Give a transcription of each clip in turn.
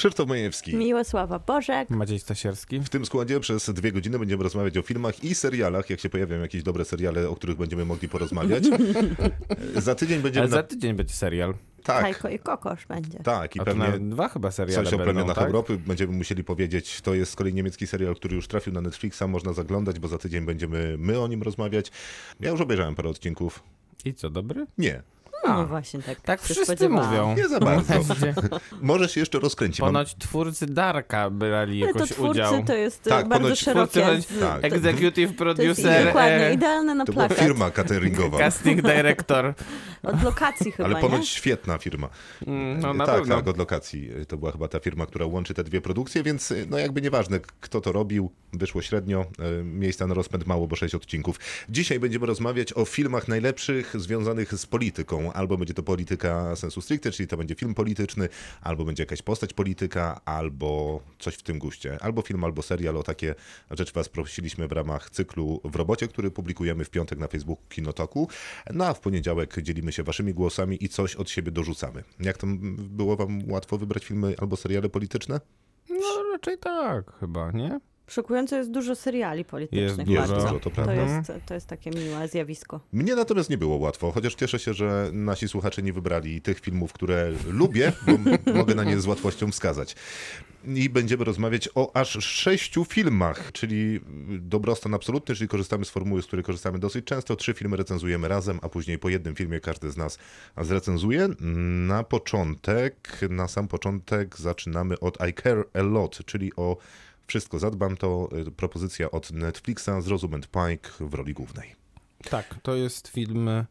Krzysztof Majewski. Miłosława Bożek. Maciej Stasierski. W tym składzie przez dwie godziny będziemy rozmawiać o filmach i serialach, jak się pojawią jakieś dobre seriale, o których będziemy mogli porozmawiać. za tydzień będziemy... Ale za tydzień będzie serial. Tak, Kajko i Kokosz będzie. tak. I pewnie dwa chyba seriale coś o plemionach tak? Europy będziemy musieli powiedzieć. To jest z kolei niemiecki serial, który już trafił na Netflixa. Można zaglądać, bo za tydzień będziemy my o nim rozmawiać. Ja już obejrzałem parę odcinków. I co, dobry? Nie, No właśnie tak. Tak wszyscy mówią. nie za bardzo. Może się jeszcze rozkręci. Mam... Ponoć twórcy Darka brali to jakoś twórcy udział. to jest Tak, tak, bardzo szerokie. twórcy- z- tak. Executive To jest producer, dokładnie, e, idealne na To plakat. firma cateringowa. casting director. Od lokacji chyba, Ale nie? ponoć świetna firma. Mm, No na tak, pewno. tak, od lokacji. To była chyba ta firma, która łączy te dwie produkcje, więc no jakby nieważne, kto to robił, wyszło średnio, e, miejsca na rozpęd mało, bo sześć odcinków. Dzisiaj będziemy rozmawiać o filmach najlepszych związanych z polityką. Albo będzie to polityka sensu stricte, czyli to będzie film polityczny, albo będzie jakaś postać polityka, albo coś w tym guście. Albo film, albo serial. O takie rzeczy was prosiliśmy w ramach cyklu w robocie, który publikujemy w piątek na Facebooku Kinotoku. No a w poniedziałek dzielimy się waszymi głosami i coś od siebie dorzucamy. Jak tam było wam łatwo wybrać filmy albo seriale polityczne? No raczej tak chyba, nie? Szokująco jest dużo seriali politycznych. Jest bardzo. dużo, to to, prawda. jest, to jest takie miłe zjawisko. Mnie natomiast nie było łatwo, chociaż cieszę się, że nasi słuchacze nie wybrali tych filmów, które lubię, bo mogę na nie z łatwością wskazać. I będziemy rozmawiać o aż sześciu filmach, czyli dobrostan absolutny, czyli korzystamy z formuły, z której korzystamy dosyć często. Trzy filmy recenzujemy razem, a później po jednym filmie każdy z nas zrecenzuje. Na początek, na sam początek zaczynamy od I Care A Lot, czyli o Wszystko zadbam, to y, propozycja od Netflixa z Rosamund Pike w roli głównej. Tak, to jest film e,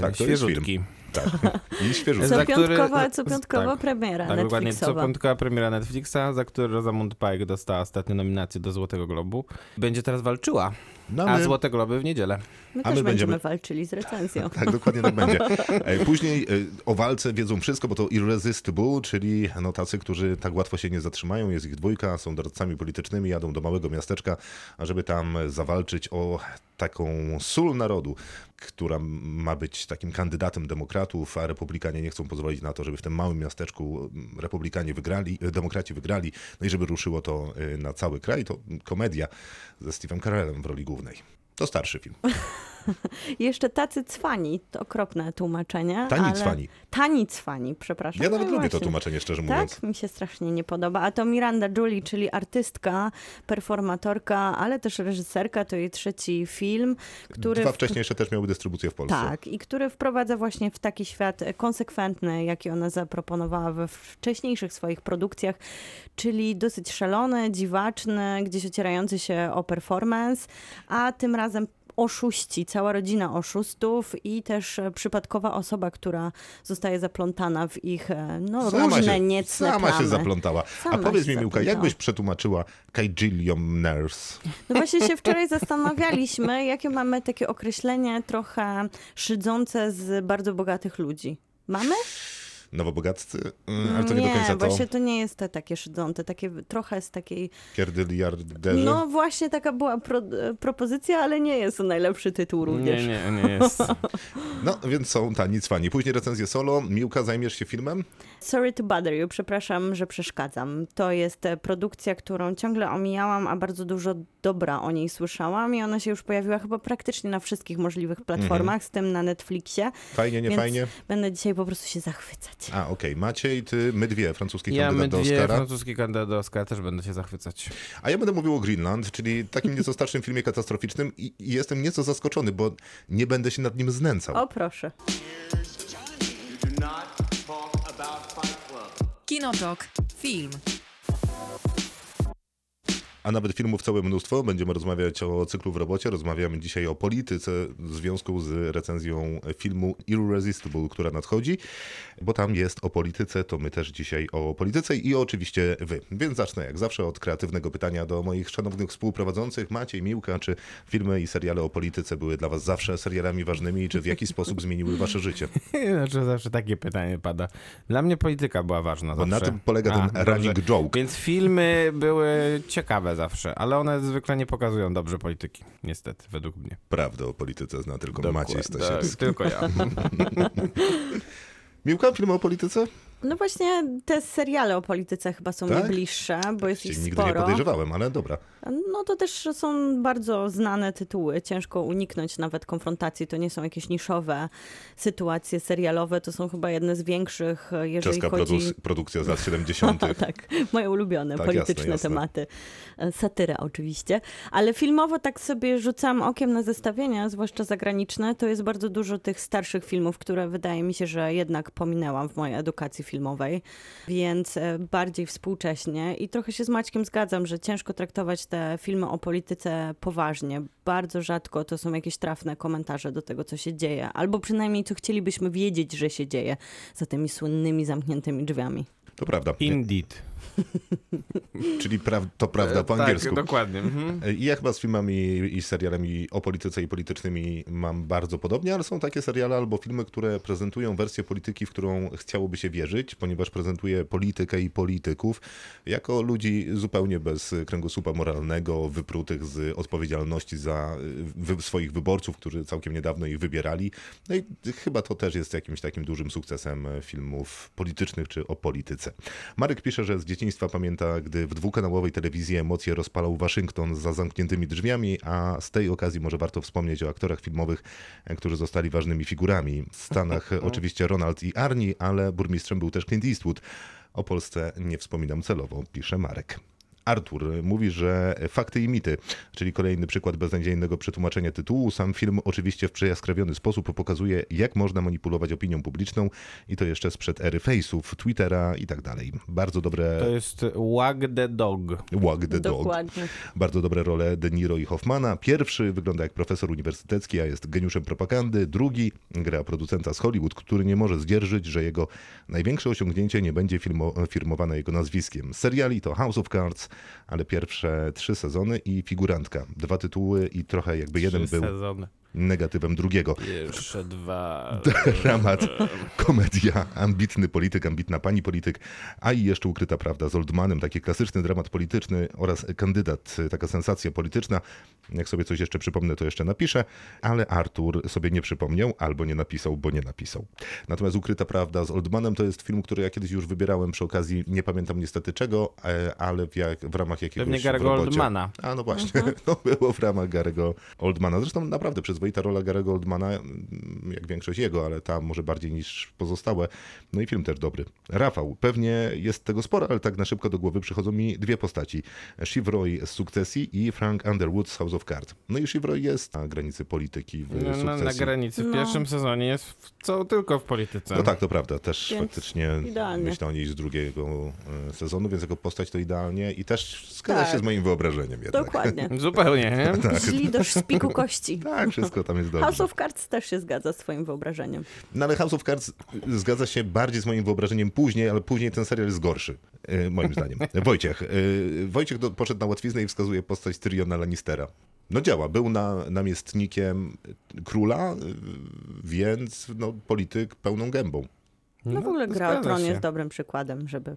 Tak, to jest świeżutki. Tak. I świeżo. Za Co który- piątkowa, co piątkowa tak. premiera Tak, dokładnie. Co Netflixowa. piątkowa premiera Netflixa, za który Rosamund Pike dostała ostatnio nominację do Złotego Globu. Będzie teraz walczyła, No, a my- Złote Globy w niedzielę. My a też my będziemy będziemy- walczyli z recenzją. Tak, dokładnie tak będzie. E, Później e, o walce wiedzą wszystko, bo to Irresistible, czyli no, tacy, którzy tak łatwo się nie zatrzymają. Jest ich dwójka, są doradcami politycznymi, jadą do małego miasteczka, ażeby tam zawalczyć o taką sól narodu, która ma być takim kandydatem demokratów, a republikanie nie chcą pozwolić na to, żeby w tym małym miasteczku mm, republikanie wygrali, e, demokraci wygrali, no i żeby ruszyło to e, na cały kraj. To komedia ze Steve'em Carellem w roli głównej. To starszy film. Jeszcze tacy cwani, to okropne tłumaczenie. Tani ale... cwani. Tani cwani, przepraszam. Ja nawet No lubię to właśnie. tłumaczenie, szczerze mówiąc. Tak, mi się strasznie nie podoba. A to Miranda Julie, czyli artystka, performatorka, ale też reżyserka, to jej trzeci film, który... Dwa wcześniejsze też miały dystrybucję w Polsce. Tak, i który wprowadza właśnie w taki świat konsekwentny, jaki ona zaproponowała we wcześniejszych swoich produkcjach, czyli dosyć szalony, dziwaczny, gdzieś ocierający się o performance, a tym razem oszuści, cała rodzina oszustów i też e, przypadkowa osoba, która zostaje zaplątana w ich e, no, różne się, niecne sama plamy. się zaplątała. Sama A powiedz mi, Miłka, jak byś przetłumaczyła Kajillionaires? No właśnie się wczoraj zastanawialiśmy, jakie mamy takie określenie trochę szydzące z bardzo bogatych ludzi. Mamy? Nowobogaccy? Mm, Ale to nie, do końca to. właśnie to nie jest te takie szydzące, takie trochę z takiej... Pierdyliarderzy? No właśnie taka była pro, e, propozycja, ale nie jest to najlepszy tytuł również. Nie, nie, nie jest. No, więc są tani cwani. Później recenzję solo. Miłka, zajmiesz się filmem? Sorry to bother you, przepraszam, że przeszkadzam. To jest e, produkcja, którą ciągle omijałam, a bardzo dużo dobra o niej słyszałam i ona się już pojawiła chyba praktycznie na wszystkich możliwych platformach, z tym na Netflixie. Fajnie, nie fajnie? Będę dzisiaj po prostu się zachwycać. A, okej. Maciej, ty, my dwie, francuski Ja my kandydat do dwie Oscara. francuski kandydat do Oscara też będę się zachwycać. A ja będę mówił o Greenland, czyli takim nieco starszym filmie katastroficznym i, i jestem nieco zaskoczony, bo nie będę się nad nim znęcał. O proszę. Kinotok. Film. A nawet filmów całe mnóstwo. Będziemy rozmawiać o cyklu w robocie. Rozmawiamy dzisiaj o polityce w związku z recenzją filmu Irresistible, która nadchodzi, bo tam jest o polityce, to my też dzisiaj o polityce i oczywiście wy. Więc zacznę jak zawsze od kreatywnego pytania do moich szanownych współprowadzących. Maciej, Miłka, czy filmy i seriale o polityce były dla was zawsze serialami ważnymi i czy w jakiś sposób zmieniły wasze życie? Znaczy zawsze takie pytanie pada. Dla mnie polityka była ważna Bo na zawsze. tym polega ten A, running dobrze. joke. Więc filmy były ciekawe zawsze, ale one zwykle nie pokazują dobrze polityki, niestety, według mnie. Prawdę o polityce zna tylko Dokładnie, Maciej Stasierski. tak, tylko ja. Miłka, film o polityce? No właśnie te seriale o polityce chyba są Tak? mi bliższe, bo jest ich Nigdy nie sporo. podejrzewałem, ale dobra. No to też są bardzo znane tytuły. Ciężko uniknąć nawet konfrontacji. To nie są jakieś niszowe sytuacje serialowe. To są chyba jedne z większych, jeżeli Czeska chodzi... produc- produkcja z lat 70. tak, moje ulubione Tak, polityczne jasne, jasne. tematy. E, Satyra oczywiście. Ale filmowo tak sobie rzucam okiem na zestawienia, zwłaszcza zagraniczne. To jest bardzo dużo tych starszych filmów, które wydaje mi się, że jednak pominęłam w mojej edukacji filmowej. Więc e, bardziej współcześnie. I trochę się z Maćkiem zgadzam, że ciężko traktować te filmy o polityce poważnie. Bardzo rzadko to są jakieś trafne komentarze do tego, co się dzieje. Albo przynajmniej co chcielibyśmy wiedzieć, że się dzieje za tymi słynnymi zamkniętymi drzwiami. To prawda. Indeed. Czyli pra- to prawda po tak, angielsku. dokładnie. Mhm. I ja chyba z filmami i serialami o polityce i politycznymi mam bardzo podobnie, ale są takie seriale albo filmy, które prezentują wersję polityki, w którą chciałoby się wierzyć, ponieważ prezentuje politykę i polityków jako ludzi zupełnie bez kręgosłupa moralnego, wyprutych z odpowiedzialności za wy- swoich wyborców, którzy całkiem niedawno ich wybierali. No i chyba to też jest jakimś takim dużym sukcesem filmów politycznych czy o polityce. Marek pisze, że z dzieciństwa pamięta, gdy w dwukanałowej telewizji emocje rozpalał Waszyngton za zamkniętymi drzwiami, a z tej okazji może warto wspomnieć o aktorach filmowych, e, którzy zostali ważnymi figurami. W Stanach oczywiście Ronald i Arnie, ale burmistrzem był też Clint Eastwood. O Polsce nie wspominam celowo, pisze Marek. Artur mówi, że fakty i mity, czyli kolejny przykład beznadziejnego przetłumaczenia tytułu. Sam film oczywiście w przejaskrawiony sposób pokazuje, jak można manipulować opinią publiczną i to jeszcze sprzed ery Face'ów, Twittera i tak dalej. Bardzo dobre To jest Wag the Dog. Walk the Dog. Dokładnie. Bardzo dobre role De Niro i Hoffmana. Pierwszy wygląda jak profesor uniwersytecki, a jest geniuszem propagandy. Drugi gra producenta z Hollywood, który nie może zdzierżyć, że jego największe osiągnięcie nie będzie filmo, firmowane jego nazwiskiem. Seriali to House of Cards, ale pierwsze trzy sezony i figurantka. Dwa tytuły i trochę jakby jeden Trzy był sezony. Negatywem drugiego. Jeszcze dwa. Dramat, komedia, ambitny polityk, ambitna pani polityk, a i jeszcze ukryta prawda z Oldmanem, taki klasyczny dramat polityczny oraz kandydat, taka sensacja polityczna. Jak sobie coś jeszcze przypomnę, to jeszcze napiszę, ale Artur sobie nie przypomniał albo nie napisał, bo nie napisał. Natomiast ukryta prawda z Oldmanem to jest film, który ja kiedyś już wybierałem przy okazji, nie pamiętam niestety czego, e, ale w, jak, w ramach jakiegoś Pewnie robocie. Oldmana. A no właśnie, to było w ramach Garego Oldmana. Zresztą naprawdę przyzwoita rola Garego Oldmana, mm, jak większość jego, ale ta może bardziej niż pozostałe. No i film też dobry. Rafał, pewnie jest tego sporo, ale tak na szybko do głowy przychodzą mi dwie postaci. Shiv Roy z Sukcesji i Frank Underwood z House of Cards. No i Shiv Roy jest na granicy polityki w No, na, Sukcesji. na granicy. W No. pierwszym sezonie jest w, co tylko w polityce. No tak, to prawda. Też Więc faktycznie idealnie. myślę o niej z drugiego e, sezonu, więc jako postać to idealnie i też zgadza Tak. się z moim wyobrażeniem jednak. Dokładnie. Zupełnie, nie? Źli do szpiku kości. Tak, wszystko tam jest dobrze. House of Cards też się zgadza z twoim wyobrażeniem. No ale House of Cards zgadza się bardziej z moim wyobrażeniem później, ale później ten serial jest gorszy, e, moim zdaniem. Wojciech. e, Wojciech do, poszedł na łatwiznę i wskazuje postać Tyriona Lannistera. No działa, był na, namiestnikiem króla, e, więc no, polityk pełną gębą. No, w ogóle Gra o Tron jest dobrym przykładem, żeby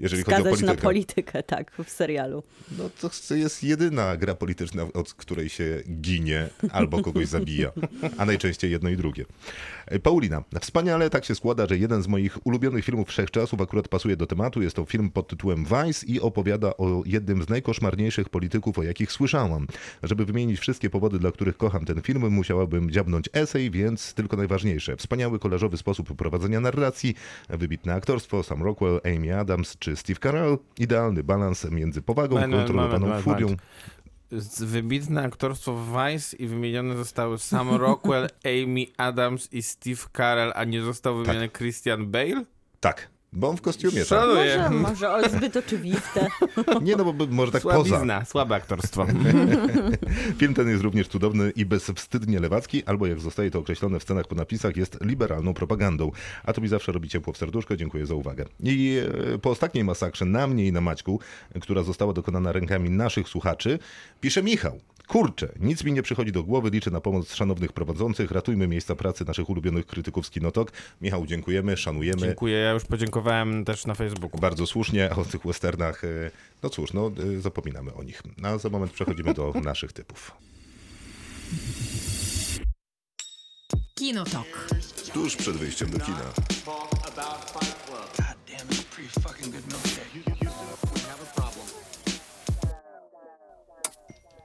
Jeżeli chodzi o politykę. na politykę, tak, w serialu. No to jest jedyna gra polityczna, od której się ginie albo kogoś zabija, a najczęściej jedno i drugie. E, Paulina, wspaniale tak się składa, że jeden z moich ulubionych filmów wszechczasów akurat pasuje do tematu. Jest to film pod tytułem Vice i opowiada o jednym z najkoszmarniejszych polityków, o jakich słyszałam. Żeby wymienić wszystkie powody, dla których kocham ten film, musiałabym dziabnąć esej, więc tylko najważniejsze. Wspaniały kolorzowy sposób prowadzenia narracji, wybitne aktorstwo, Sam Rockwell, Amy Adams czy Steve Carell, idealny balans między powagą, Moment, kontrolowaną moment, furią. moment. Z- Wybitne aktorstwo Vice i wymienione zostały Sam Rockwell, Amy Adams i Steve Carell, a nie został wymieniony Christian Bale? Tak, bo on w kostiumie, tak. Szanuję. Może, może o, zbyt oczywiste. Nie no, bo by- może tak poza. Słabizna, słabe aktorstwo. Film ten jest również cudowny i bezwstydnie lewacki, albo jak zostaje to określone w scenach po napisach, jest liberalną propagandą. A to mi zawsze robi ciepło w serduszko, dziękuję za uwagę. I e, po ostatniej masakrze na mnie i na Maćku, która została dokonana rękami naszych słuchaczy, pisze Michał, Kurczę, nic mi nie przychodzi do głowy, liczę na pomoc szanownych prowadzących, ratujmy miejsca pracy naszych ulubionych krytyków z Kinotok. Michał, dziękujemy, szanujemy. Dziękuję, ja już podziękowałem też na Facebooku. Bardzo słusznie, a o tych westernach, e, no cóż, no e, zapominamy o nich. A za moment przechodzimy do naszych typów. Kinotok. Tuż przed wyjściem do kina.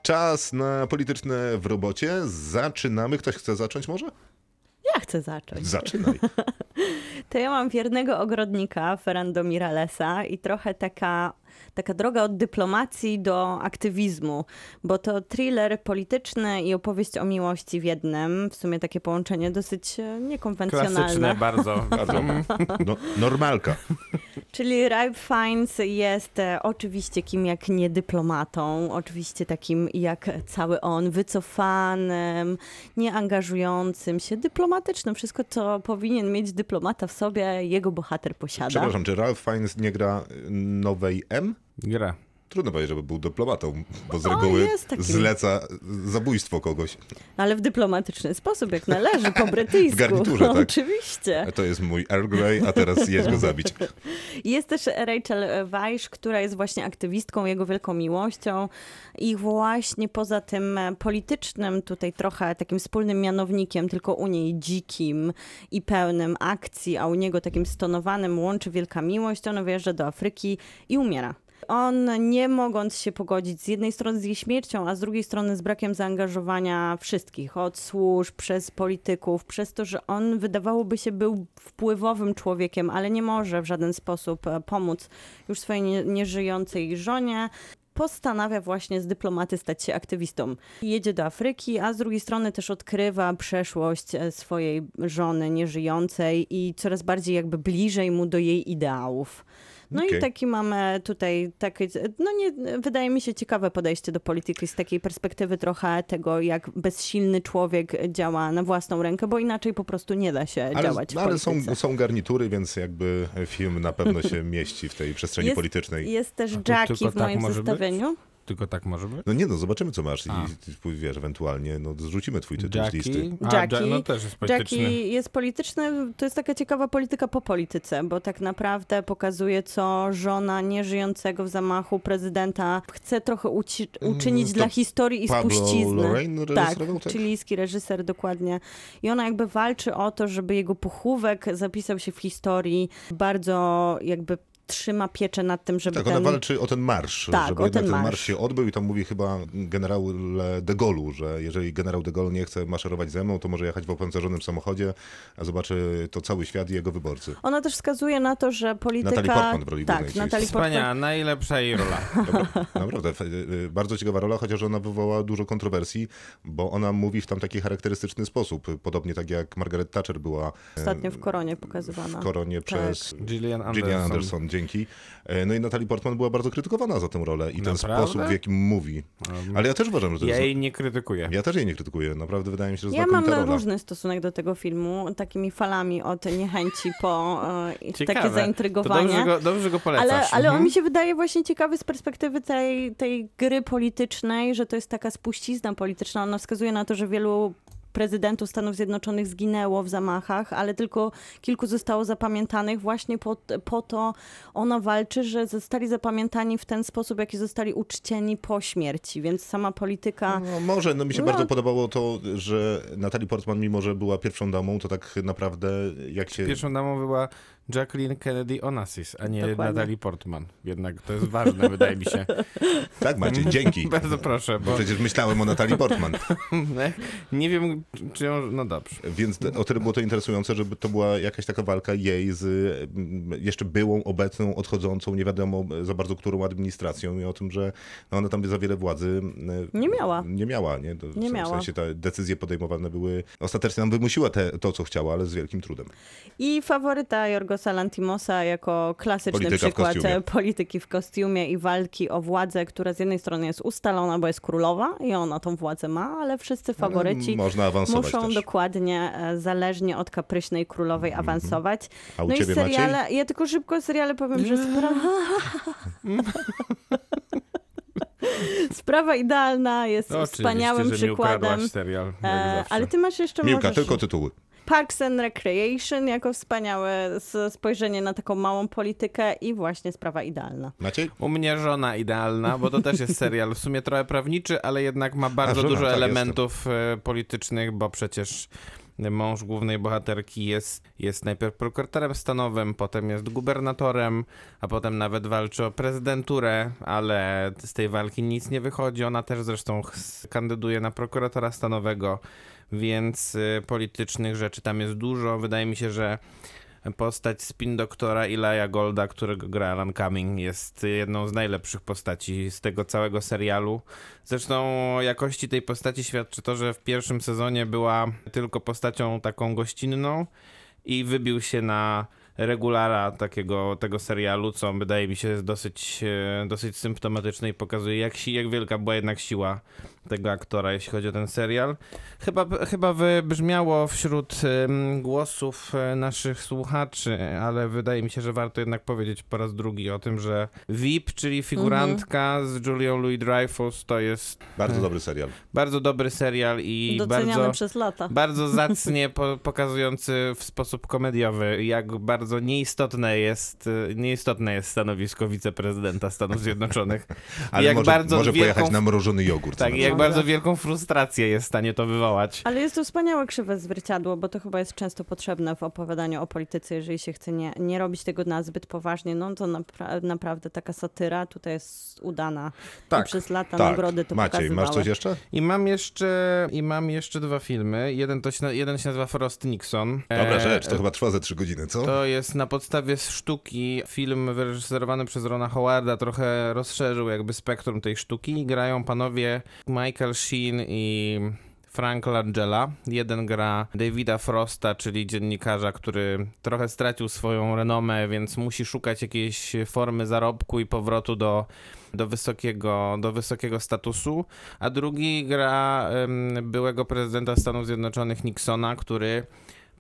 Czas na polityczne w robocie. Zaczynamy. Ktoś chce zacząć może? Ja chcę zacząć. Zaczynaj. To ja mam wiernego ogrodnika, Ferrando Miralesa i trochę taka, taka droga od dyplomacji do aktywizmu, bo to thriller polityczny i opowieść o miłości w jednym. W sumie takie połączenie dosyć e, niekonwencjonalne. Klasyczne bardzo. Bardzo. No, normalka. Czyli Ralph Fiennes jest e, oczywiście kim jak nie dyplomatą, oczywiście takim jak cały on, wycofanym, nieangażującym się, dyplomatycznym. Wszystko, co powinien mieć dyplomata w sobie, jego bohater posiada. Przepraszam, czy Ralph Fiennes nie gra nowej M? Gra. Trudno powiedzieć, żeby był dyplomatą, bo z No, reguły jest taki. zleca zabójstwo kogoś. Ale w dyplomatyczny sposób, jak należy, po brytyjsku. W garniturze, tak. Oczywiście. To jest mój Earl Grey, a teraz jedź go zabić. Jest też Rachel Weisz, która jest właśnie aktywistką, jego wielką miłością i właśnie poza tym politycznym tutaj trochę takim wspólnym mianownikiem, tylko u niej dzikim i pełnym akcji, a u niego takim stonowanym łączy wielka miłość. On wyjeżdża do Afryki i umiera. On nie mogąc się pogodzić z jednej strony z jej śmiercią, a z drugiej strony z brakiem zaangażowania wszystkich, od służb, przez polityków, przez to, że on wydawałoby się był wpływowym człowiekiem, ale nie może w żaden sposób e, pomóc już swojej nie, nieżyjącej żonie. Postanawia właśnie z dyplomaty stać się aktywistą. Jedzie do Afryki, a z drugiej strony też odkrywa przeszłość e, swojej żony nieżyjącej i coraz bardziej jakby bliżej mu do jej ideałów. No Okej. i taki mamy tutaj takie, no nie, wydaje mi się ciekawe podejście do polityki z takiej perspektywy trochę tego, jak bezsilny człowiek działa na własną rękę, bo inaczej po prostu nie da się Ale, działać w ale są, są garnitury, więc jakby film na pewno się mieści w tej przestrzeni Jest- politycznej. Jest też Jackie w tak moim może być? Tylko tak może być? No nie no, zobaczymy co masz i, A. i wiesz, ewentualnie no, zrzucimy twój tytuł z listy. Jackie? A, Jackie. Ja- no też jest polityczny. Jackie jest polityczny, to jest taka ciekawa polityka po polityce, bo tak naprawdę pokazuje, co żona nieżyjącego w zamachu prezydenta chce trochę uci- uczynić to dla historii i Pablo spuścizny. Lorraine Tak, tak? chilijski reżyser, dokładnie. I ona jakby walczy o to, żeby jego pochówek zapisał się w historii. Bardzo jakby trzyma pieczę nad tym, żeby Tak, ten... ona walczy o ten marsz, Tak, żeby o jednak ten ten marsz. marsz się odbył i tam mówi chyba generał de Gaulle'u, że jeżeli generał de Gaulle nie chce maszerować ze mną, to może jechać w opancerzonym samochodzie, a zobaczy to cały świat i jego wyborcy. Ona też wskazuje na to, że polityka... Natalie Portman w roli Tak, Natalie Portman. Wspaniała, najlepsza jej rola. Dobra, Naprawdę, y, bardzo ciekawa rola, chociaż ona wywołała dużo kontrowersji, bo ona mówi w tam taki charakterystyczny sposób, podobnie tak jak Margaret Thatcher była Ostatnio w koronie pokazywana. w koronie Tak. przez Gillian Anderson. Gillian Anderson, dzięki. E, No i Natalie Portman była bardzo krytykowana za tę rolę i ten Naprawdę? sposób, w jakim mówi. Um, Ale ja też uważam, że to Ja jest... jej nie krytykuję. Ja też jej nie krytykuję, naprawdę wydaje mi się, że Ja mam rola. różny stosunek do tego filmu, takimi falami od niechęci po e, Ciekawe. takie To zaintrygowanie. dobrze go, dobrze go polecasz. Ale, ale on Mhm. mi się wydaje właśnie ciekawy z perspektywy tej, tej gry politycznej, że to jest taka spuścizna polityczna. Ona wskazuje na to, że wielu prezydentów Stanów Zjednoczonych zginęło w zamachach, ale tylko kilku zostało zapamiętanych. Właśnie po, po to ona walczy, że zostali zapamiętani w ten sposób, jaki zostali uczcieni po śmierci. Więc sama polityka... No, może, no mi się No. bardzo podobało to, że Natalie Portman, mimo że była pierwszą damą, to tak naprawdę jak się... Pierwszą damą była Jacqueline Kennedy Onassis, a nie Dokładnie. Natalie Portman. Jednak to jest ważne, wydaje mi się. Tak Maciej, dzięki. Bardzo proszę, Bo bo przecież myślałem o Natalii Portman. nie wiem, czy ją... No dobrze. Więc o tyle było to interesujące, żeby to była jakaś taka walka jej z mm, jeszcze byłą, obecną, odchodzącą, nie wiadomo za bardzo którą administracją i o tym, że no ona tam za wiele władzy mm, Nie miała. Nie miała, nie? To, Nie w miała. sensie te decyzje podejmowane były, ostatecznie nam wymusiła te, to, co chciała, ale z wielkim trudem. I faworyta Jorgosa Lantimosa jako klasyczny Polityka w przykład kostiumie. e, polityki w kostiumie i walki o władzę, która z jednej strony jest ustalona, bo jest królowa i ona tą władzę ma, ale wszyscy faworyci Ale muszą też. dokładnie, e, zależnie od kapryśnej królowej, awansować. A u no i ciebie, seriale, Maciej? ja tylko szybko seriale powiem, że spra- Sprawa idealna jest To oczywiście, wspaniałym przykładem. serial. E, ale ty masz jeszcze Miłka, możesz... tylko tytuły. Parks and Recreation jako wspaniałe spojrzenie na taką małą politykę i właśnie sprawa idealna. Maciej? U mnie żona idealna, bo to też jest serial w sumie trochę prawniczy, ale jednak ma bardzo żona, dużo tak, elementów e, politycznych, bo przecież mąż głównej bohaterki jest, jest najpierw prokuratorem stanowym, potem jest gubernatorem, a potem nawet walczy o prezydenturę, ale z tej walki nic nie wychodzi. Ona też zresztą kandyduje na prokuratora stanowego, więc y, politycznych rzeczy tam jest dużo. Wydaje mi się, że postać spin doktora Ilaja Golda, którego gra Alan Cumming, jest jedną z najlepszych postaci z tego całego serialu. Zresztą jakości tej postaci świadczy to, że w pierwszym sezonie była tylko postacią taką gościnną i wybił się na regulara takiego tego serialu, co wydaje mi się jest dosyć, e, dosyć symptomatyczne i pokazuje, jak, si- jak wielka była jednak siła tego aktora, jeśli chodzi o ten serial. Chyba, chyba wybrzmiało wśród głosów e, naszych słuchaczy, ale wydaje mi się, że warto jednak powiedzieć po raz drugi o tym, że VIP, czyli figurantka z Julią Louis-Dreyfus, to jest Bardzo dobry serial. bardzo dobry serial i Doceniany bardzo... przez lata. Bardzo zacnie po, pokazujący w sposób komediowy, jak bardzo nieistotne jest, y, nieistotne jest stanowisko wiceprezydenta Stanów Zjednoczonych. Ale jak może, bardzo może wielką- pojechać na mrożony jogurt. Tak, jak bardzo wielką frustrację jest w stanie to wywołać. Ale jest to wspaniałe krzywe zwierciadło, bo to chyba jest często potrzebne w opowiadaniu o polityce, jeżeli się chce nie, nie robić tego na zbyt poważnie, no to napra- naprawdę taka satyra tutaj jest udana. Tak, I przez lata Tak, nagrody to Maciej, pokazywały. masz coś jeszcze? I mam jeszcze, i mam jeszcze dwa filmy. Jeden, to się, jeden się nazywa Frost Nixon. Dobra E, rzecz, to chyba trwa ze trzy godziny, co? To jest na podstawie sztuki film wyreżyserowany przez Rona Howarda, trochę rozszerzył jakby spektrum tej sztuki. Grają panowie Michael Sheen i Frank Langella. Jeden gra Davida Frosta, czyli dziennikarza, który trochę stracił swoją renomę, więc musi szukać jakiejś formy zarobku i powrotu do, do, wysokiego, do wysokiego statusu. A drugi gra byłego prezydenta Stanów Zjednoczonych Nixona, który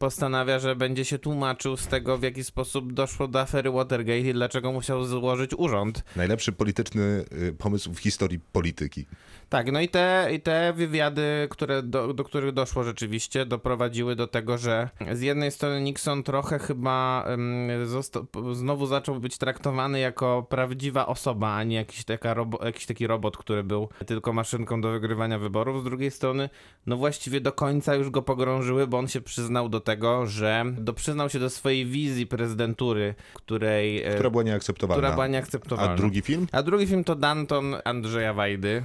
postanawia, że będzie się tłumaczył z tego, w jaki sposób doszło do afery Watergate i dlaczego musiał złożyć urząd. Najlepszy polityczny y, pomysł w historii polityki. Tak, no i te, i te wywiady, które do, do których doszło rzeczywiście, doprowadziły do tego, że z jednej strony Nixon trochę chyba um, znowu zaczął być traktowany jako prawdziwa osoba, a nie jakiś, taka robo- jakiś taki robot, który był tylko maszynką do wygrywania wyborów. Z drugiej strony, no właściwie do końca już go pogrążyły, bo on się przyznał do tego, że do, przyznał się do swojej wizji prezydentury, której, e, Która była nieakceptowalna. która była nieakceptowalna. A drugi film? A drugi film to Danton Andrzeja Wajdy.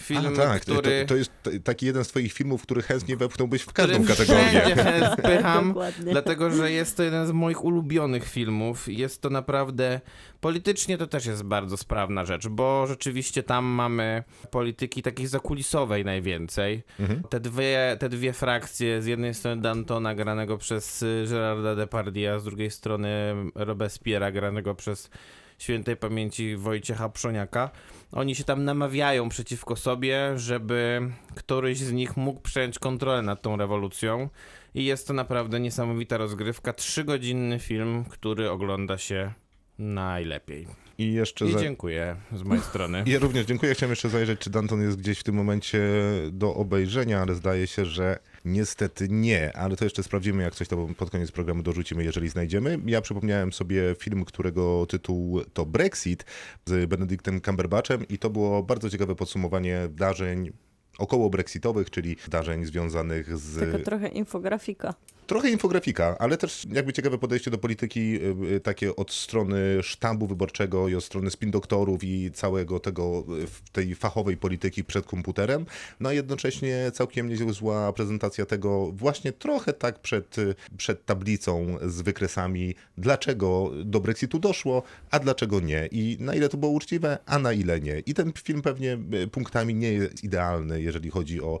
Film, A, tak, to- który... to, to jest taki jeden z twoich filmów, który chętnie wepchnąłbyś w każdą kategorię. wszędzie Dokładnie. dlatego że jest to jeden z moich ulubionych filmów. Jest to naprawdę, politycznie to też jest bardzo sprawna rzecz, bo rzeczywiście tam mamy polityki takiej zakulisowej najwięcej. Mhm. Te, dwie, te dwie frakcje, z jednej strony Dantona granego przez y, Gerarda Depardieu, a z drugiej strony Robespierre'a granego przez świętej pamięci Wojciecha Przoniaka. Oni się tam namawiają przeciwko sobie, żeby któryś z nich mógł przejąć kontrolę nad tą rewolucją. I jest to naprawdę niesamowita rozgrywka. Trzygodzinny film, który ogląda się najlepiej. I jeszcze I za... dziękuję z mojej strony. Ja również dziękuję. Chciałem jeszcze zajrzeć, czy Danton jest gdzieś w tym momencie do obejrzenia, ale zdaje się, że niestety nie. Ale to jeszcze sprawdzimy, jak coś to pod koniec programu dorzucimy, jeżeli znajdziemy. Ja przypomniałem sobie film, którego tytuł to Brexit z Benedictem Cumberbatchem i to było bardzo ciekawe podsumowanie wydarzeń około brexitowych, czyli zdarzeń związanych z Taka trochę infografika. Trochę infografika, ale też jakby ciekawe podejście do polityki y, y, takie od strony sztabu wyborczego i od strony spin doktorów i całego tego, y, tej fachowej polityki przed komputerem, no a jednocześnie całkiem niezła prezentacja tego właśnie trochę tak przed, przed tablicą z wykresami, dlaczego do Brexitu doszło, a dlaczego nie i na ile to było uczciwe, a na ile nie. I ten film pewnie punktami nie jest idealny, jeżeli chodzi o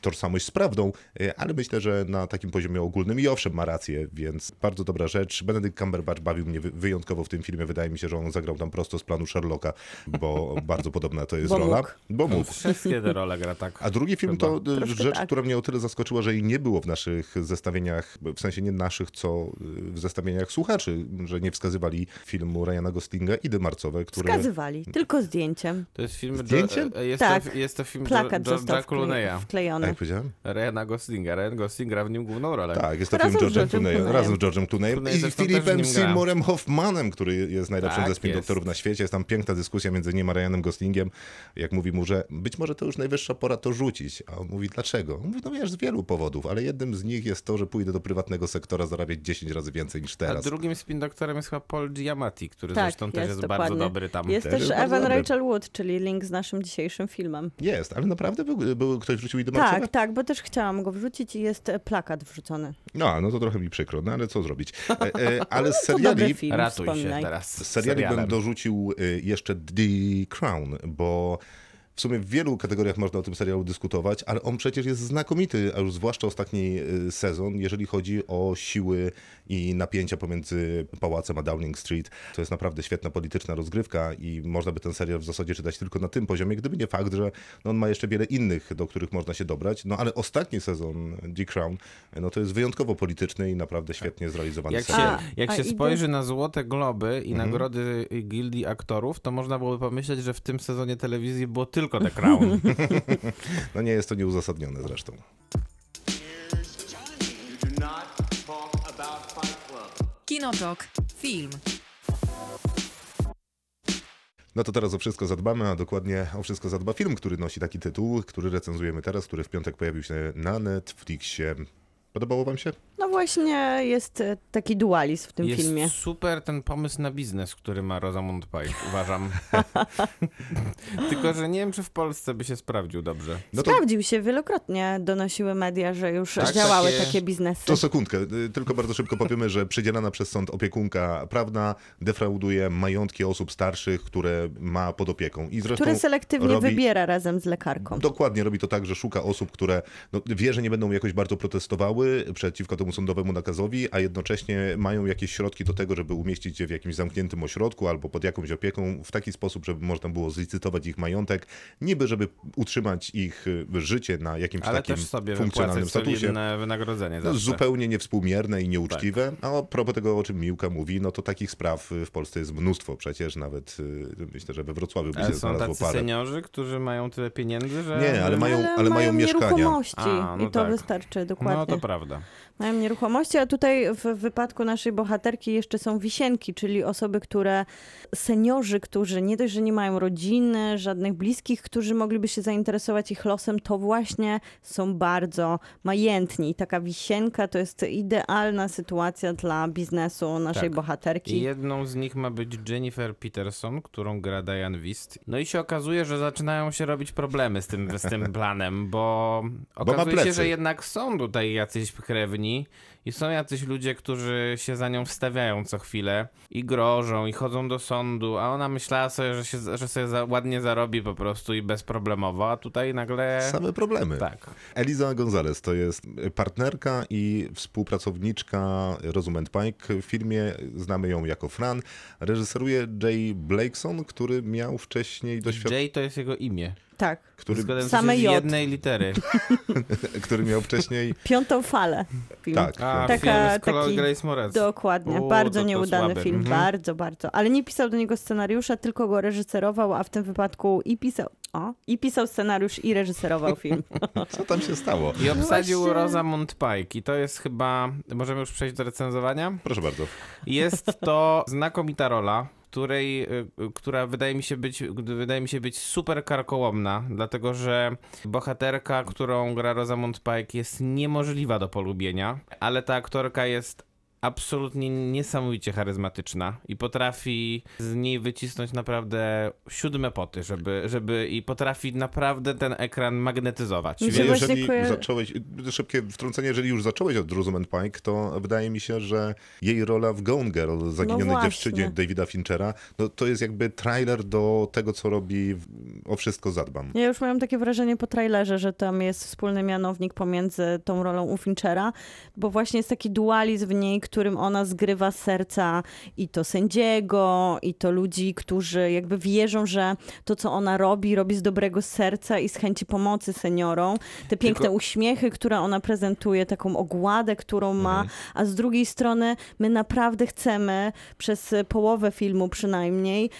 tożsamość z prawdą, ale myślę, że na takim poziomie ogólnym głównym i owszem, ma rację, więc bardzo dobra rzecz. Benedict Cumberbatch bawił mnie wy- wyjątkowo w tym filmie. Wydaje mi się, że on zagrał tam prosto z planu Sherlocka, bo bardzo podobna to jest Bo rola. mógł. Bo mógł. Wszystkie te role gra tak. A drugi film Chyba. to y, Troszkę rzecz, tak. która mnie o tyle zaskoczyła, że jej nie było w naszych zestawieniach, w sensie nie naszych, co y, w zestawieniach słuchaczy, że nie wskazywali filmu Ryana Goslinga Idy Marcowe, który... Wskazywali, tylko zdjęciem. To jest film... Zdjęciem? Jo- jest, Tak. to, jest to film Plakat George'a Clooney'a. A wklejony. jak powiedziałem? Ryana Goslinga. Ryan Gosling gra w nim główną rolę. Tak, jest to Razem film z George'a George'em Clooney'a, Clooneyem. razem z George'em Clooneyem Clooney i gra. Seymourem Hoffmanem, który jest najlepszym Tak, ze spin jest. doktorów na świecie. Jest tam piękna dyskusja między nim a Ryanem Goslingiem. Jak mówi mu, że być może to już najwyższa pora to rzucić. A on mówi, dlaczego? On mówi, no wiesz, z wielu powodów, ale jednym z nich jest to, że pójdę do prywatnego sektora zarabiać 10 razy więcej niż A teraz. drugim spin doktorem jest chyba Paul Giamatti, który Tak, zresztą też jest dokładnie. bardzo dobry tam. Jest Też też jest Evan dobry. Rachel Wood, czyli link z naszym dzisiejszym filmem. Jest, ale naprawdę był, był ktoś wrzucił Idę Marcowe? Tak, tak, bo też chciałam go wrzucić i jest plakat wrzucony. No, no to trochę mi przykro, no ale co zrobić. E, e, ale z seriali... film, Ratuj się teraz. Z seriali bym dorzucił y, jeszcze The Crown, bo w sumie w wielu kategoriach można o tym serialu dyskutować, ale on przecież jest znakomity, a już zwłaszcza ostatni y, sezon, jeżeli chodzi o siły i napięcia pomiędzy pałacem a Downing Street. To jest naprawdę świetna polityczna rozgrywka i można by ten serial w zasadzie czytać tylko na tym poziomie, gdyby nie fakt, że no, on ma jeszcze wiele innych, do których można się dobrać. No ale ostatni sezon The Crown, no to jest wyjątkowo polityczny i naprawdę świetnie zrealizowany Jak się, serial. A, jak się spojrzy na Złote Globy i Mhm. nagrody Gildii Aktorów, to można byłoby pomyśleć, że w tym sezonie telewizji było tylko The Crown. No nie jest to nieuzasadnione zresztą. Kinotok. Film. No to teraz o wszystko zadbamy, a dokładnie o wszystko zadba film, który nosi taki tytuł, który recenzujemy teraz, który w piątek pojawił się na Netflixie. Podobało wam się? No właśnie jest e, taki dualizm w tym jest filmie. super ten pomysł na biznes, który ma Rosamund Pike, uważam. Tylko, że nie wiem, czy w Polsce by się sprawdził dobrze. No to, Sprawdził się, wielokrotnie donosiły media, że już Tak, działały takie- takie biznesy. to sekundkę, y, tylko bardzo szybko powiemy, że przydzielana przez sąd opiekunka prawna defrauduje majątki osób starszych, które ma pod opieką. I zresztą Które selektywnie robi- wybiera razem z lekarką. Dokładnie, robi to tak, że szuka osób, które no, wie, że nie będą jakoś bardzo protestowały przeciwko temu sądowemu nakazowi, a jednocześnie mają jakieś środki do tego, żeby umieścić je w jakimś zamkniętym ośrodku albo pod jakąś opieką w taki sposób, żeby można było zlicytować ich majątek, niby żeby utrzymać ich y, życie na jakimś Ale takim też sobie funkcjonalnym statusie. wynagrodzenie No, zawsze. zupełnie niewspółmierne i nieuczciwe. Tak. A a propos tego, o czym Miłka mówi, no to takich spraw y, w Polsce jest mnóstwo przecież, nawet y, myślę, że we Wrocławiu by Ale się są znalazło tacy parę. seniorzy, którzy mają tyle pieniędzy, że... Nie, ale mają, ale mają mieszkania. nieruchomości A, no i to tak. wystarczy dokładnie. No to prawda. Mają nieruchomości, a tutaj w wypadku naszej bohaterki jeszcze są wisienki, czyli osoby, które, seniorzy, którzy nie dość, że nie mają rodziny, żadnych bliskich, którzy mogliby się zainteresować ich losem, to właśnie są bardzo majętni. I taka wisienka to jest idealna sytuacja dla biznesu naszej Tak. Bohaterki. jedną z nich ma być Jennifer Peterson, którą gra Diane Wist. No i się okazuje, że zaczynają się robić problemy z tym, z tym planem, bo okazuje się, plecy. że jednak są tutaj jacyś krewni i są jacyś ludzie, którzy się za nią wstawiają co chwilę i grożą i chodzą do sądu, a ona myślała sobie, że, się, że sobie za, ładnie zarobi po prostu i bezproblemowo, a tutaj nagle... Same problemy. Tak. Eliza Gonzalez to jest partnerka i współpracowniczka Rosamund Pike. W filmie znamy ją jako Fran. Reżyseruje Jay Blakeson, który miał wcześniej doświadczenie, Jay to jest jego imię. Tak, który, Składające Same się z J. jednej litery. który miał wcześniej... piątą falę. Film. Tak, A, Taka- film z Chloe taki- Grace Moretz. Dokładnie, U, bardzo to- to nieudany słaby. film, Mhm. bardzo, bardzo. Ale nie pisał do niego scenariusza, tylko go reżyserował, a w tym wypadku i pisał, o, i pisał scenariusz i reżyserował film. Co tam się stało? I obsadził właśnie. Rosamund Pike i to jest chyba, możemy już przejść do recenzowania? Proszę bardzo. Jest to znakomita rola, której, y, y, która wydaje mi się być, wydaje mi się być super karkołomna, dlatego że bohaterka, którą gra Rosamund Pike jest niemożliwa do polubienia, ale ta aktorka jest absolutnie niesamowicie charyzmatyczna i potrafi z niej wycisnąć naprawdę siódme poty, żeby, żeby i potrafi naprawdę ten ekran magnetyzować. Mi jeżeli koja- zacząłeś, szybkie wtrącenie, jeżeli już zacząłeś od Rosamund Pike, to wydaje mi się, że jej rola w Gone Girl, zaginionej No dziewczynie Davida Finchera, no to jest jakby trailer do tego, co robi w, o wszystko zadbam. Ja już miałam takie wrażenie po trailerze, że tam jest wspólny mianownik pomiędzy tą rolą u Finchera, bo właśnie jest taki dualizm w niej, którym ona zgrywa serca i to sędziego, i to ludzi, którzy jakby wierzą, że to, co ona robi, robi z dobrego serca i z chęci pomocy seniorom. Te piękne Tylko- uśmiechy, które ona prezentuje, taką ogładę, którą ma, Mhm. a z drugiej strony my naprawdę chcemy przez połowę filmu przynajmniej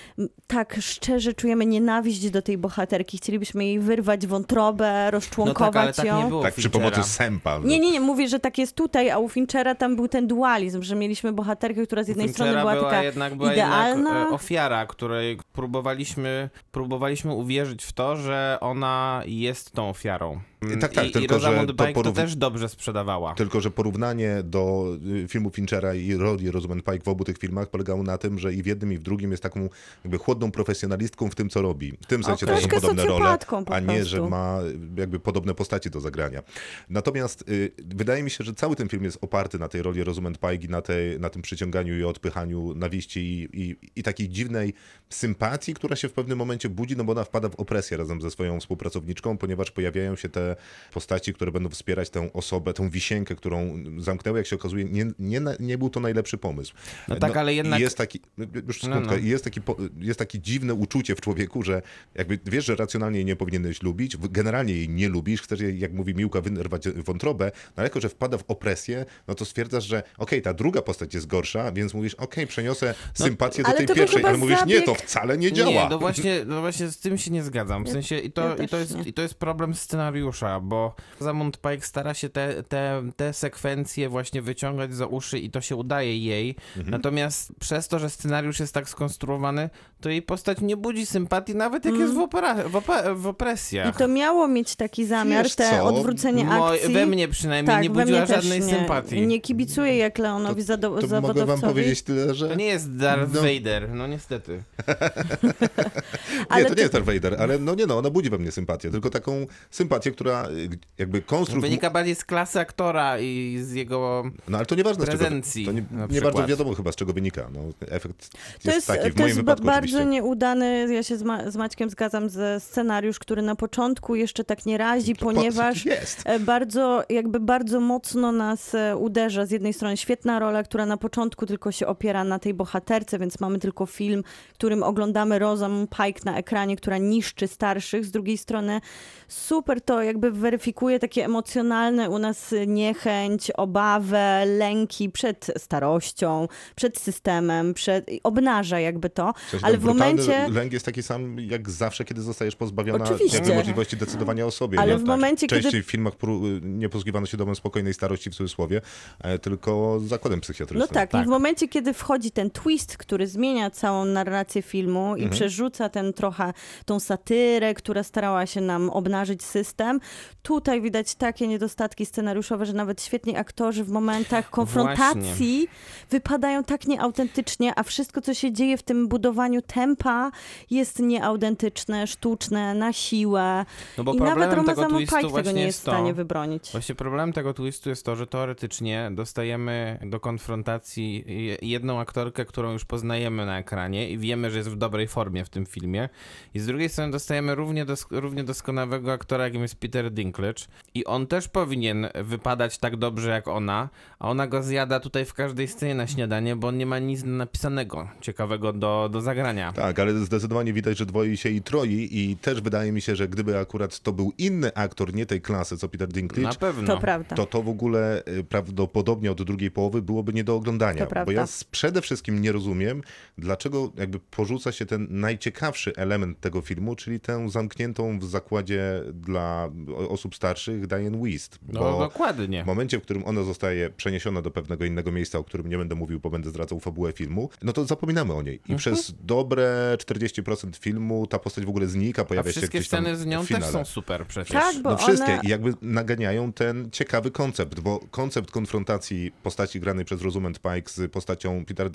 tak szczerze czujemy nienawiść do tej bohaterki. Chcielibyśmy jej wyrwać wątrobę, No tak, ale rozczłonkować tak ją. nie było Tak, przy pomocy sępa. Nie, nie, nie, mówię, że tak jest tutaj, a u Finchera tam był ten dualizm, że mieliśmy bohaterkę, która z jednej strony Finchera była taka jednak, była idealna. jednak ofiara, której próbowaliśmy, próbowaliśmy uwierzyć w to, że ona jest tą ofiarą. Mm, Tak, tak, I, tylko, i że to Pike to porów- też dobrze sprzedawała. Tylko, że porównanie do y, filmu Finchera i roli Rosamund Pike w obu tych filmach polegało na tym, że i w jednym i w drugim jest taką jakby chłodną profesjonalistką w tym, co robi. W tym sensie Okej. to są Troszkę podobne role, a nie, że ma jakby podobne postaci do zagrania. Natomiast y, wydaje mi się, że cały ten film jest oparty na tej roli Rosamund Pike i na, tej, na tym przyciąganiu i odpychaniu nawiści i, i, i takiej dziwnej sympatii, która się w pewnym momencie budzi, no bo ona wpada w opresję razem ze swoją współpracowniczką, ponieważ pojawiają się te postaci, które będą wspierać tę osobę, tą wisienkę, którą zamknęły, jak się okazuje, nie, nie, nie był to najlepszy pomysł. No tak, ale i jednak- Jest taki, już No, sekundkę, no. i jest taki, jest takie dziwne uczucie w człowieku, że jakby wiesz, że racjonalnie jej nie powinieneś lubić, generalnie jej nie lubisz, chcesz jej, jak mówi Miłka, wyrwać wątrobę, no ale jako, że wpada w opresję, no to stwierdzasz, że okej, ta druga postać jest gorsza, więc mówisz, okej, przeniosę sympatię do ale tej pierwszej, ale mówisz, nie, to zabieg- wcale nie działa. Nie, no właśnie, no właśnie z tym się nie zgadzam. W sensie i to, ja i to, jest, i to jest problem scenariusza, bo Zamund Pike stara się te, te, te sekwencje właśnie wyciągać za uszy i to się udaje jej. Mhm. Natomiast przez to, że scenariusz jest tak skonstruowany, to jej postać nie budzi sympatii, nawet jak jest w, opera, w, ope, w I opresjach. to miało mieć taki zamiar, Wiesz te co? odwrócenie Mo- akcji. we mnie przynajmniej tak, nie budziła żadnej nie. sympatii. Nie kibicuję jak Leonowi To zado- mogę wam zawodowcowi. powiedzieć tyle, że... To nie jest Darth No. Vader, no niestety. Nie, to to- nie jest Darth Vader, ale no nie no, ona budzi we mnie sympatię, tylko taką sympatię, która y, jakby konstrukt... Wynika bardziej z klasy aktora i z jego... No ale to nieważne z czego... prezencji, To nie, nie bardzo wiadomo chyba z czego wynika. No, efekt jest, To jest, taki, w to moim jest wypadku bardzo oczywiście. nieudany, ja się z, Ma- z Maćkiem zgadzam, ze scenariusz, który na początku jeszcze tak nie razi, Po- ponieważ Jest. e, bardzo, jakby bardzo mocno nas e, uderza. Z jednej strony świetna rola, która na początku tylko się opiera na tej bohaterce, więc mamy tylko film, którym oglądamy Rosamund Pike na ekranie, która niszczy starszych. Z drugiej strony super to jakby weryfikuje takie emocjonalne u nas niechęć, obawę, lęki przed starością, przed systemem, przed... obnaża jakby to, sensie ale ten w momencie... lęk jest taki sam jak zawsze, kiedy zostajesz pozbawiona jakby możliwości decydowania o sobie. Ale nie? w momencie, kiedy- Częściej w filmach nie posługiwano się domem spokojnej starości w cudzysłowie, e, tylko zakładem psychiatrycznym. No tak, Tak. i w momencie, kiedy wchodzi ten twist, który zmienia całą narrację filmu Mhm. i przerzuca ten trochę, tą satyrę, która starała się nam obnażyć system, tutaj widać takie niedostatki scenariuszowe, że nawet świetni aktorzy w momentach konfrontacji wypadają tak nieautentycznie, a wszystko, co się dzieje w tym budowaniu tempa jest nieautentyczne, sztuczne, na siłę. No bo I nawet twistu Pike tego właśnie nie jest w stanie wybronić. Właśnie problemem tego twistu jest to, że teoretycznie dostajemy do konfrontacji je- jedną aktorkę, którą już poznajemy na ekranie i wiemy, że jest w dobrej formie w tym filmie. I z drugiej strony dostajemy równie, dos równie doskonałego aktora, jakim jest Peter Dinklage. I on też powinien wypadać tak dobrze jak ona, a ona go zjada tutaj w każdej scenie na śniadanie, bo on nie ma nic napisanego ciekawego do, do zagrania. Tak, ale zdecydowanie widać, że dwoi się i troi i też wydaje mi się, że gdyby akurat to był inny aktor, nie tej klasy, co Peter Na Dinklage, pewno. To prawda. to to w ogóle y, prawdopodobnie od drugiej połowy byłoby nie do oglądania. To Bo prawda. ja przede wszystkim nie rozumiem, dlaczego jakby porzuca się ten najciekawszy element tego filmu, czyli tę zamkniętą w zakładzie dla osób starszych Diane Wist. No dokładnie. w momencie, w którym ona zostaje przeniesiona do pewnego innego miejsca, o którym nie będę mówił, bo będę zdradzał fabułę filmu, no to zapominamy o niej. I Mhm. przez dobre 40% filmu ta postać w ogóle znika, A pojawia się wszystkie gdzieś tam sceny z nią też są super przecież. Tak, bo No wszystkie one... i jakby naganiają ten ciekawy koncept, bo koncept konfrontacji postaci granej przez Rosamund Pike z postacią Peter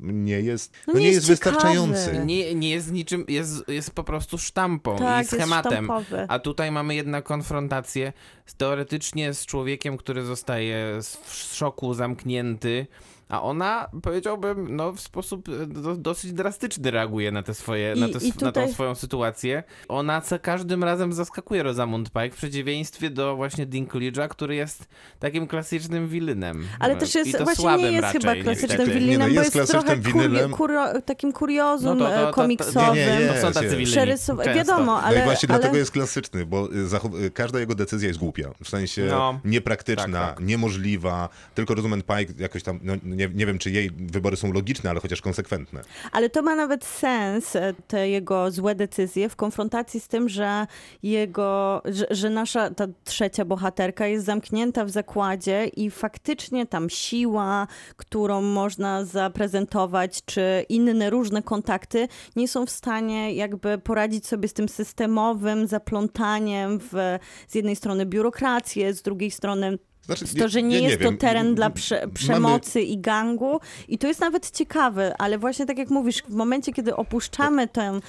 Nie jest, No no nie nie jest ciekawy. wystarczający. Nie, nie jest niczym, jest, jest po prostu sztampą Tak, i schematem. A tutaj mamy jednak konfrontację z, teoretycznie z człowiekiem, który zostaje z- w szoku zamknięty, a ona, powiedziałbym, no, w sposób e, do, dosyć drastyczny reaguje na, te swoje, I- na, te, i na tą tutaj- swoją sytuację. Ona za każdym razem zaskakuje Rosamund Pike, w przeciwieństwie do właśnie Dinklage'a, który jest takim klasycznym wilynem. Ale E, też jest, to właśnie nie jest raczej, chyba klasycznym niestety. wilinem, Nie, no bo jest jest trochę takim kuriozum No to- to- to- e, to- komiksowym. nie, nie, To są tacy jest. wilini. Wiadomo, No ale, i właśnie ale... dlatego jest klasyczny, bo zachow- y, każda jego decyzja jest głupia. W sensie No, niepraktyczna, tak, tak. niemożliwa. Tylko Rosamund Pike jakoś tam, no, nie, nie wiem czy jej wybory są logiczne, ale chociaż konsekwentne. Ale to ma nawet sens, e, te jego złe decyzje w konfrontacji z tym, że jego, że, że nasza ta trzecia bohaterka jest zamknięta w zakładzie i faktycznie tam siła, którą można zaprezentować, czy inne różne kontakty nie są w stanie jakby poradzić sobie z tym systemowym zaplątaniem w z jednej strony biurokrację, z drugiej strony Znaczy, to, że nie ja jest wiem. to teren dla prze, Mamy- przemocy i gangu. I to jest nawet ciekawe, ale właśnie tak jak mówisz, w momencie, kiedy opuszczamy tę,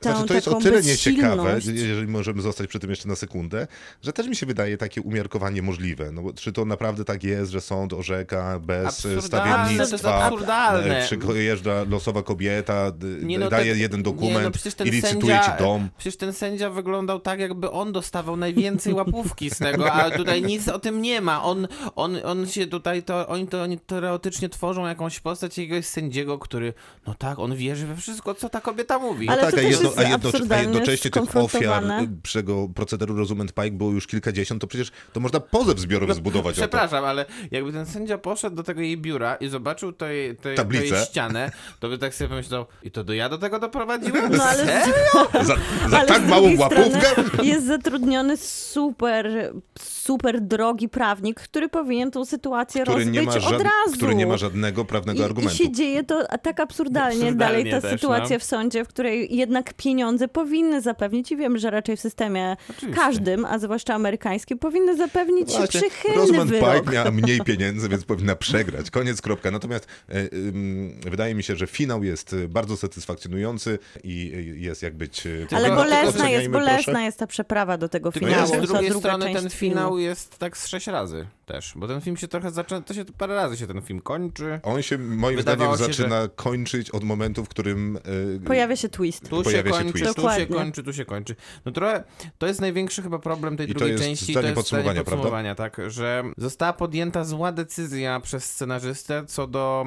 tę Znaczy, to jest taką o tyle nieciekawe, jeżeli możemy zostać przy tym jeszcze na sekundę, że też mi się wydaje takie umiarkowanie możliwe. No, bo czy to naprawdę tak jest, że sąd orzeka bez Absurdalne, stawiennictwa, to jest absurdalne. e, przyjeżdża losowa kobieta, Nie, no daje tak- jeden nie, dokument no ten i licytuje sędzia- ci dom. Przecież ten sędzia wyglądał tak, jakby on dostawał najwięcej łapówki z tego, a tutaj nic o tym nie ma. On, on, on się tutaj, to, oni to oni teoretycznie tworzą jakąś postać jakiegoś sędziego, który, no tak, on wierzy we wszystko, co ta kobieta mówi. Ale tak, to a, jedno, jest a, jedno, a jednocześnie tych ofiar tego procederu Rosamund Pike było już kilkadziesiąt, to przecież to można pozew zbiorowy zbudować o to. No, Przepraszam, ale jakby ten sędzia poszedł do tego jej biura i zobaczył tej, tej, Tablicę. tej ścianę, to by tak sobie pomyślał, i to do ja do tego doprowadziłem? No ale, Serio? Za, za ale tak małą łapówkę? jest zatrudniony super, super drogi prawnik, który powinien tą sytuację Który rozbyć nie, ma od żad... razu. który nie ma żadnego prawnego I, I argumentu. się dzieje to tak absurdalnie, Absurdalnie dalej ta też, sytuacja no. w sądzie, w której jednak pieniądze powinny zapewnić i wiem, że raczej w systemie Oczywiście. każdym, a zwłaszcza amerykańskim, powinny zapewnić Właśnie, przychylny Rosamund wyrok. Pike miała mniej pieniędzy, więc powinna przegrać. Koniec, kropka. Natomiast e, ym, wydaje mi się, że finał jest e, bardzo satysfakcjonujący i jest jak być... e, Ale bolesna jest, bolesna proszę. jest ta przeprawa do tego finału. z drugiej strony ten finał jest tak z sześć razy together. Też, bo ten film się trochę zaczyna, to się parę razy się ten film kończy. On się moim Wydawało zdaniem się, zaczyna kończyć od momentu, w którym... e, Pojawia się twist. Tu się Pojawia się kończy, twist. tu się kończy, tu się kończy. No trochę, to jest największy chyba problem tej I drugiej części. to jest podsumowania, podsumowania, tak, że została podjęta zła decyzja przez scenarzystę co do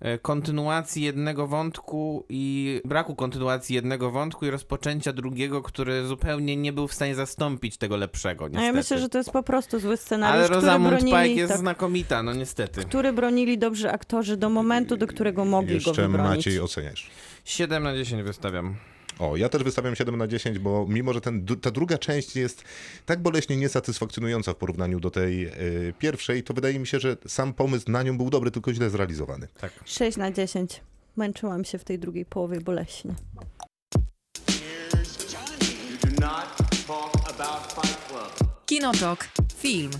e, kontynuacji jednego wątku i braku kontynuacji jednego wątku i rozpoczęcia drugiego, który zupełnie nie był w stanie zastąpić tego lepszego, A niestety. ja myślę, że to jest po prostu zły Ale scenariusz, który Rosamund Pike bronili, jest tak, znakomita, no niestety. który bronili dobrzy aktorzy do momentu, do którego mogli go Jeszcze wybronić. Maciej oceniasz. 7 na 10 wystawiam. O, ja też wystawiam 7 na 10, bo mimo, że ten, ta druga część jest tak boleśnie niesatysfakcjonująca w porównaniu do tej e, pierwszej, to wydaje mi się, że sam pomysł na nią był dobry, tylko źle zrealizowany. 6 na 10. Męczyłam się w tej drugiej połowie boleśnie. Kinotok. Film.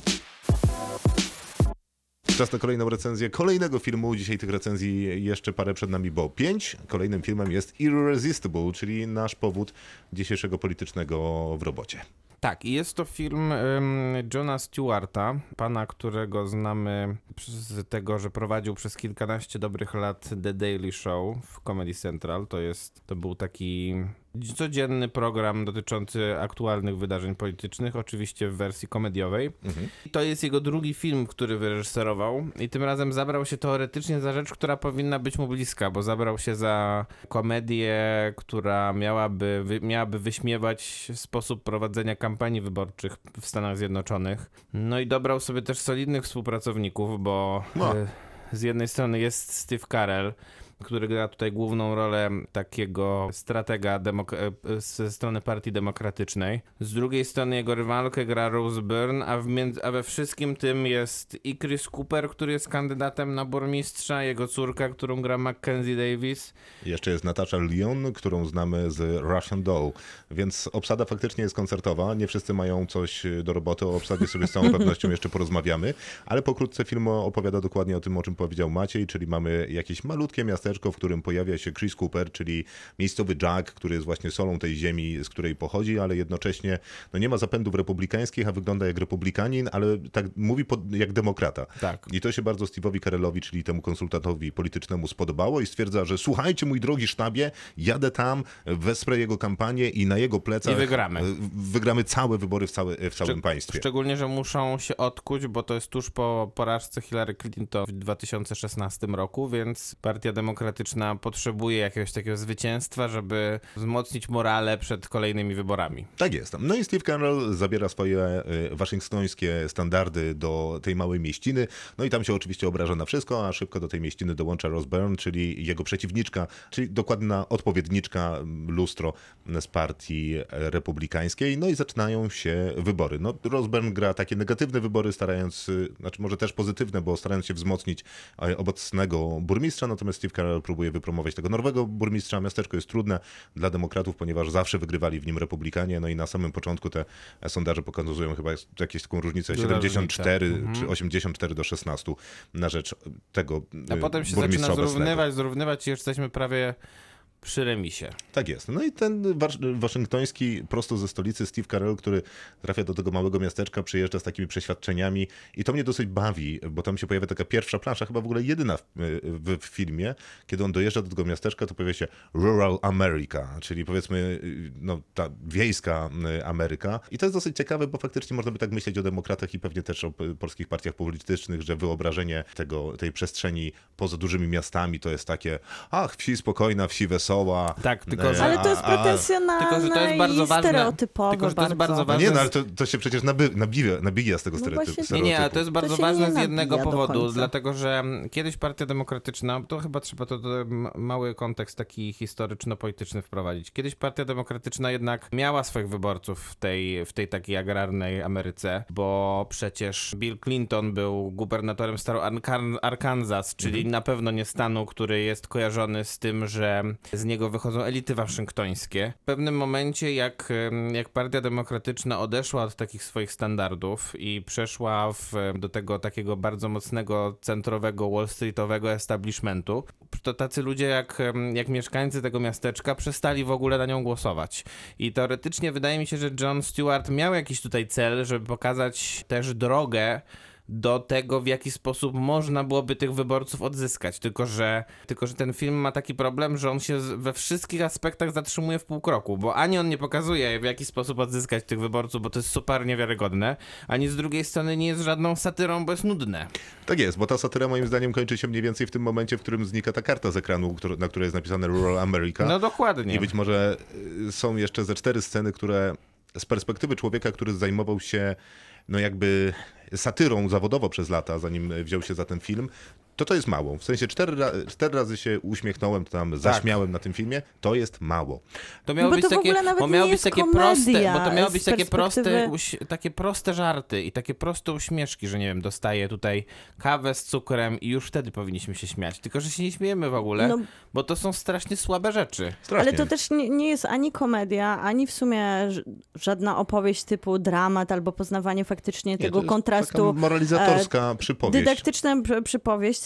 Czas na kolejną recenzję kolejnego filmu. Dzisiaj tych recenzji jeszcze parę przed nami, bo pięć. Kolejnym filmem jest Irresistible, czyli nasz powód dzisiejszego politycznego w robocie. Tak, i jest to film um, Johna Stewarta, pana, którego znamy z tego, że prowadził przez kilkanaście dobrych lat The Daily Show w Comedy Central. To jest, to był taki codzienny program dotyczący aktualnych wydarzeń politycznych, oczywiście w wersji komediowej. I to jest jego drugi film, który wyreżyserował i tym razem zabrał się teoretycznie za rzecz, która powinna być mu bliska, bo zabrał się za komedię, która miałaby, wy, miałaby wyśmiewać sposób prowadzenia kampanii wyborczych w Stanach Zjednoczonych. No i dobrał sobie też solidnych współpracowników, bo No. e, z jednej strony jest Steve Carell, który gra tutaj główną rolę takiego stratega demok- e, ze strony Partii Demokratycznej. Z drugiej strony jego rywalkę gra Rose Byrne, a, a we wszystkim tym jest i Chris Cooper, który jest kandydatem na burmistrza, jego córka, którą gra Mackenzie Davis. Jeszcze jest Natasza Lyon, którą znamy z Russian Doll, więc obsada faktycznie jest koncertowa. Nie wszyscy mają coś do roboty, o obsadzie sobie z całą pewnością jeszcze porozmawiamy, ale pokrótce film opowiada dokładnie o tym, o czym powiedział Maciej, czyli mamy jakieś malutkie miasteczko, w którym pojawia się Chris Cooper, czyli miejscowy Jack, który jest właśnie solą tej ziemi, z której pochodzi, ale jednocześnie no nie ma zapędów republikańskich, a wygląda jak republikanin, ale tak mówi pod, jak demokrata. Tak. I to się bardzo Steve'owi Carellowi, czyli temu konsultantowi politycznemu spodobało i stwierdza, że słuchajcie, mój drogi sztabie, jadę tam, wesprę jego kampanię i na jego plecach I wygramy. wygramy całe wybory w, całe, w całym Szczeg- państwie. Szczególnie, że muszą się odkuć, bo to jest tuż po porażce Hillary Clinton w 2016 roku, więc Partia Demokratyczna potrzebuje jakiegoś takiego zwycięstwa, żeby wzmocnić morale przed kolejnymi wyborami. Tak jest. No i Steve Carell zabiera swoje e, waszyngtońskie standardy do tej małej mieściny, no i tam się oczywiście obraża na wszystko, a szybko do tej mieściny dołącza Rose Byrne, czyli jego przeciwniczka, czyli dokładna odpowiedniczka m, lustro z partii republikańskiej, no i zaczynają się wybory. No Rose Byrne gra takie negatywne wybory, starając, y, znaczy może też pozytywne, bo starając się wzmocnić e, obecnego burmistrza, natomiast Steve Carell próbuje wypromować tego nowego burmistrza. Miasteczko jest trudne dla demokratów, ponieważ zawsze wygrywali w nim republikanie, no i na samym początku te sondaże pokazują chyba jakieś taką różnicę Duża 74 różnica. czy 84 do 16 na rzecz tego A e, potem się zaczyna obecnego. zrównywać, zrównywać i już jesteśmy prawie przy remisie. Tak jest. No i ten wasz, waszyngtoński, prosto ze stolicy Steve Carell, który trafia do tego małego miasteczka, przyjeżdża z takimi przeświadczeniami i to mnie dosyć bawi, bo tam się pojawia taka pierwsza plansza, chyba w ogóle jedyna w, w, w filmie, kiedy on dojeżdża do tego miasteczka, to pojawia się Rural America, czyli powiedzmy no, ta wiejska y, Ameryka. I to jest dosyć ciekawe, bo faktycznie można by tak myśleć o demokratach i pewnie też o polskich partiach politycznych, że wyobrażenie tego, tej przestrzeni poza dużymi miastami to jest takie, ach, wsi spokojna, wsi wesoła. Tak, tylko że- Ale to jest pretensjonalne Tylko, że to jest bardzo i ważne. stereotypowe Tylko, że to jest bardzo No ważne. nie, no ale to, to się przecież nabija, nabija z tego No stereotypu. właśnie- Nie, nie, ale to jest bardzo się ważne z jednego powodu, dlatego że kiedyś Partia Demokratyczna, to chyba trzeba to, to mały kontekst taki historyczno-polityczny wprowadzić. Kiedyś Partia Demokratyczna jednak miała swoich wyborców w tej, w tej takiej agrarnej Ameryce, bo przecież Bill Clinton był gubernatorem stanu Arkan- Arkansas, czyli Mhm. na pewno nie stanu, który jest kojarzony z tym, że z niego wychodzą elity waszyngtońskie. W pewnym momencie, jak, jak Partia Demokratyczna odeszła od takich swoich standardów i przeszła w, do tego takiego bardzo mocnego, centrowego, wall streetowego establishmentu, to tacy ludzie jak, jak mieszkańcy tego miasteczka przestali w ogóle na nią głosować. I teoretycznie wydaje mi się, że John Stewart miał jakiś tutaj cel, żeby pokazać też drogę do tego, w jaki sposób można byłoby tych wyborców odzyskać. Tylko że, tylko, że ten film ma taki problem, że on się we wszystkich aspektach zatrzymuje w pół kroku, bo ani on nie pokazuje, w jaki sposób odzyskać tych wyborców, bo to jest super niewiarygodne, ani z drugiej strony nie jest żadną satyrą, bo jest nudne. Tak jest, bo ta satyra moim zdaniem kończy się mniej więcej w tym momencie, w którym znika ta karta z ekranu, na której jest napisane Rural America. No dokładnie. I być może y, są jeszcze ze cztery sceny, które z perspektywy człowieka, który zajmował się no jakby satyrą zawodowo przez lata, zanim wziął się za ten film, to to jest mało. W sensie cztery, cztery razy się uśmiechnąłem, to tam zaśmiałem na tym filmie, to jest mało. To miało No bo być to w takie, ogóle nawet bo nie miało być jest takie komedia proste, bo to miało być takie proste, takie proste żarty i takie proste uśmieszki, że nie wiem, dostaję tutaj kawę z cukrem i już wtedy powinniśmy się śmiać. Tylko, że się nie śmiejemy w ogóle, No. bo to są strasznie słabe rzeczy. Strasznie. Ale to też nie, nie jest ani komedia, ani w sumie żadna opowieść typu dramat albo poznawanie faktycznie Nie, to tego jest kontrastu. Taka moralizatorska przypowieść. Dydaktyczna przy-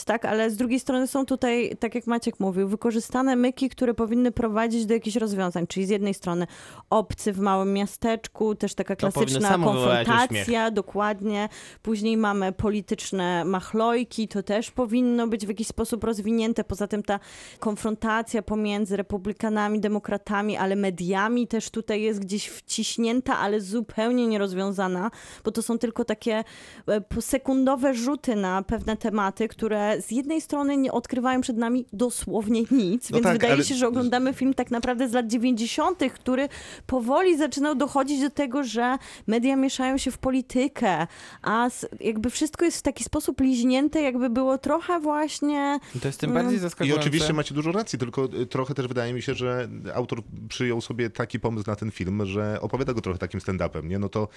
tak, ale z drugiej strony są tutaj, tak jak Maciek mówił, wykorzystane myki, które powinny prowadzić do jakichś rozwiązań. Czyli z jednej strony obcy w małym miasteczku, też taka klasyczna konfrontacja, dokładnie. Później mamy polityczne machlojki, to też powinno być w jakiś sposób rozwinięte. Poza tym ta konfrontacja pomiędzy republikanami, demokratami, ale mediami też tutaj jest gdzieś wciśnięta, ale zupełnie nierozwiązana, bo to są tylko takie e, sekundowe rzuty na pewne tematy, które z jednej strony nie odkrywają przed nami dosłownie nic, No więc tak, wydaje ale- się, że oglądamy film tak naprawdę z lat 90., który powoli zaczynał dochodzić do tego, że media mieszają się w politykę, a jakby wszystko jest w taki sposób liźnięte, jakby było trochę właśnie... I to jest tym Mm. bardziej I zaskakujące. oczywiście macie dużo racji, tylko y, trochę też wydaje mi się, że autor przyjął sobie taki pomysł na ten film, że opowiada go trochę takim stand-upem, nie? No to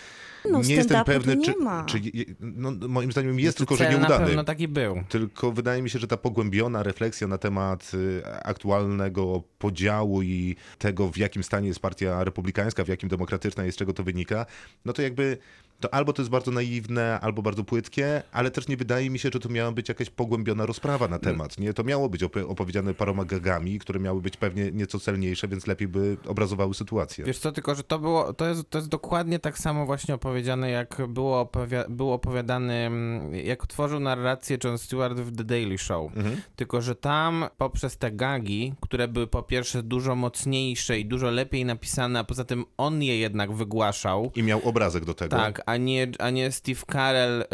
No, nie jestem pewny, nie czy, ma. czy no, moim zdaniem jest, tylko że Cel na nieudany. pewno taki był. Tylko wydaje mi się, że ta pogłębiona refleksja na temat y, aktualnego podziału i tego, w jakim stanie jest partia republikańska, w jakim demokratyczna jest, z czego to wynika, no to jakby to albo to jest bardzo naiwne, albo bardzo płytkie, ale też nie wydaje mi się, że to miała być jakaś pogłębiona rozprawa na temat. Nie, to miało być op- opowiedziane paroma gagami, które miały być pewnie nieco celniejsze, więc lepiej by obrazowały sytuację. Wiesz co, tylko że to było, to jest, to jest dokładnie tak samo właśnie opowiedziane, jak było, opowia- było opowiadany, mm, jak tworzył narrację Jon Stewart w The Daily Show. Tylko, że tam poprzez te gagi, które były po pierwsze dużo mocniejsze i dużo lepiej napisane, a poza tym on je jednak wygłaszał, I miał obrazek do tego. tak, a nie, a nie Steve Carell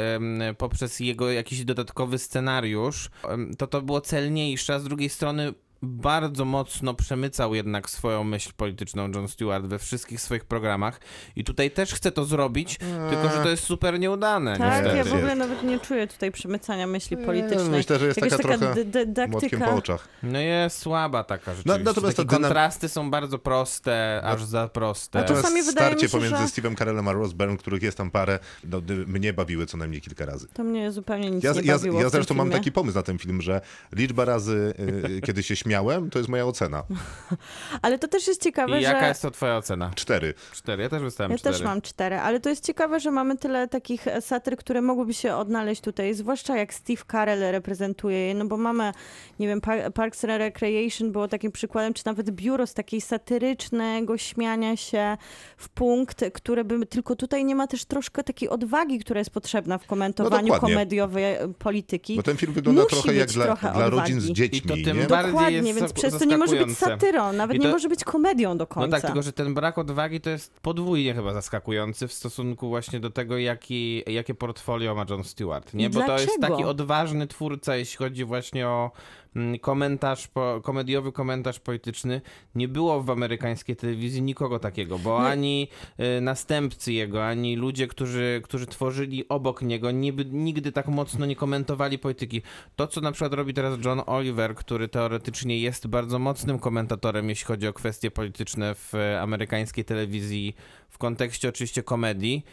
poprzez jego jakiś dodatkowy scenariusz, to to było celniejsze, a z drugiej strony bardzo mocno przemycał jednak swoją myśl polityczną Jon Stewart we wszystkich swoich programach i tutaj też chce to zrobić, tylko że to jest super nieudane Tak, niestety. ja w ogóle nawet nie czuję tutaj przemycania myśli politycznej. myślę, że jest Jakaś taka trochę dy- dy- Młotkiem po oczach. No jest słaba taka rzeczywiście. natomiast Takie ta dynam- kontrasty są bardzo proste, aż za proste. A czasami Natomiast wydaje mi starcie się, pomiędzy że- Steve'em Carellem a Rose Byrne, których jest tam parę, no, mnie bawiły co najmniej kilka razy. To mnie zupełnie nic Ja, nie ja, bawiło ja tym zresztą mam taki pomysł na ten film, że liczba razy, y, kiedy się śmiałem, to jest moja ocena. Ale to też jest ciekawe, I że... jaka jest to twoja ocena? Cztery. Cztery, ja też wystałem Ja cztery. też mam cztery, ale to jest ciekawe, że mamy tyle takich satyr, które mogłyby się odnaleźć tutaj, zwłaszcza jak Steve Carell reprezentuje je, no bo mamy, nie wiem, Pa- Parks and Recreation było takim przykładem, czy nawet Biuro z takiej satyrycznego śmiania się w punkt, które by, tylko tutaj nie ma też troszkę takiej odwagi, która jest potrzebna w komentowaniu No komediowej polityki. Bo ten film wygląda Musi trochę jak dla, trochę dla rodzin z I dziećmi, to tym nie? bardziej Dokładnie, jest więc przez to nie może być satyrą, nawet I nie to- może być komedią do końca. No tak, tylko że ten brak odwagi to jest podwójnie chyba zaskakujący w stosunku właśnie do tego, jaki, jakie portfolio ma Jon Stewart, nie? Bo to jest dlaczego? taki odważny twórca, jeśli chodzi właśnie o komentarz, po, komediowy komentarz polityczny. Nie było w amerykańskiej telewizji nikogo takiego, bo No. ani y, następcy jego, ani ludzie, którzy, którzy tworzyli obok niego, niby, nigdy tak mocno nie komentowali polityki. To, co na przykład robi teraz John Oliver, który teoretycznie jest bardzo mocnym komentatorem, jeśli chodzi o kwestie polityczne w e, amerykańskiej telewizji, w kontekście oczywiście komedii,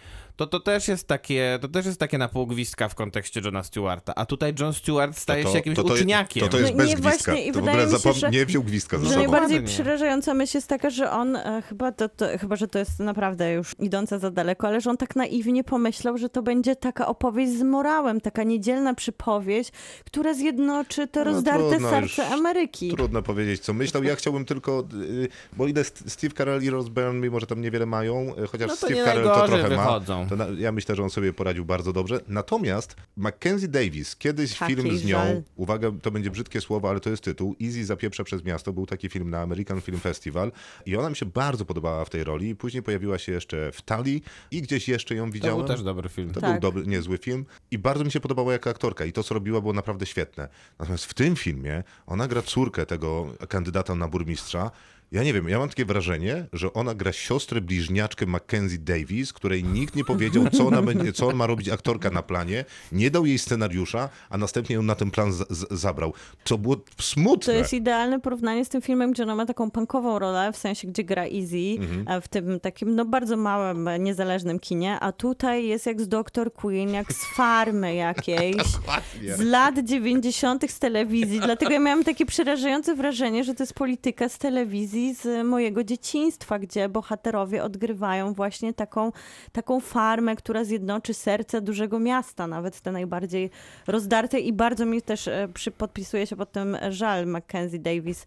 to to też jest takie, to też jest takie na pół gwizdka w kontekście Johna Stewarta. A tutaj John Stewart staje się jakimś to, to, uczniakiem. to, to jest No bez nie, gwizdka. właśnie, i To w ogóle mi się, zapom- że- nie wziął gwizdka ze Że sobą. najbardziej przerażająca myśl jest taka, że on, e, chyba, to, to, chyba, że to jest naprawdę już idące za daleko, ale że on tak naiwnie pomyślał, że to będzie taka opowieść z morałem, taka niedzielna przypowieść, która zjednoczy to No rozdarte trudno serce. Ameryki. Trudno powiedzieć, co myślał. Ja chciałbym tylko, y, bo ile St- Steve Carell i Rose Byrne, mimo że tam niewiele mają, y, chociaż No to Steve Carell to trochę wychodzą. ma, to na, ja myślę, że on sobie poradził bardzo dobrze. Natomiast Mackenzie Davis, kiedyś Taki film z nią, żal. uwaga, to będzie brzydkie słowo, ale to jest tytuł, Easy zapieprza przez miasto, był taki film na American Film Festival i ona mi się bardzo podobała w tej roli. Później pojawiła się jeszcze w Tali i gdzieś jeszcze ją To widziałem. był też dobry film. To Tak. był dobry, niezły film i bardzo mi się podobała jako aktorka i to, co robiła, było naprawdę świetne. Natomiast w tym filmie ona gra córkę tego kandydata na burmistrza. Ja nie wiem, ja mam takie wrażenie, że ona gra siostrę bliźniaczkę Mackenzie Davis, której nikt nie powiedział, co, ona będzie, co on ma robić aktorka na planie, nie dał jej scenariusza, a następnie ją na ten plan z, z, zabrał. To było smutne. To jest idealne porównanie z tym filmem, gdzie ona ma taką punkową rolę, w sensie, gdzie gra Easy, Mhm. w tym takim no bardzo małym, niezależnym kinie, a tutaj jest jak z Dr. Queen, jak z farmy jakiejś, z lat 90. z telewizji. Dlatego ja miałam takie przerażające wrażenie, że to jest polityka z telewizji z mojego dzieciństwa, gdzie bohaterowie odgrywają właśnie taką, taką farmę, która zjednoczy serce dużego miasta, nawet te najbardziej rozdarte i bardzo mi też e, przy, podpisuje się pod tym żal Mackenzie Davis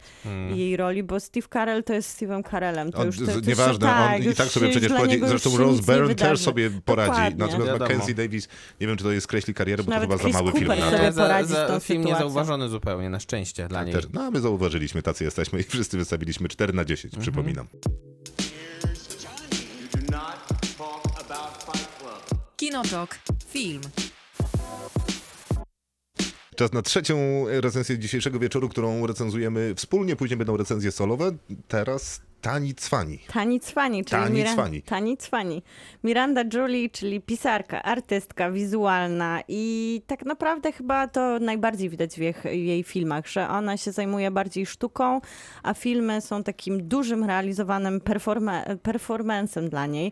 i jej roli, bo Steve Carell to jest Steve'em Carellem. To On, już, to, to już nieważne, się, on i już tak sobie przecież poradzi. już Zresztą Rose Byrne też sobie poradzi. Dokładnie. Natomiast Wiadomo. Mackenzie Davis, nie wiem, czy to jest skreśli karierę, bo to chyba za mały film. Cooper na sobie za, poradzić z za film sytuacją. niezauważony zupełnie, na szczęście dla niej. Też, no a my zauważyliśmy, tacy jesteśmy i wszyscy wystawiliśmy 4 na 10, przypominam. You do not talk about Fight Club. Kinotok. Film. Czas na trzecią recenzję dzisiejszego wieczoru, którą recenzujemy wspólnie. Później będą recenzje solowe. Teraz Tani Cwani. Tani Cwani, czyli Tani Mira- Cwani. Tani Cwani. Miranda Julie, czyli pisarka, artystka wizualna i tak naprawdę chyba to najbardziej widać w jej, jej filmach, że ona się zajmuje bardziej sztuką, a filmy są takim dużym realizowanym performa- performancem dla niej.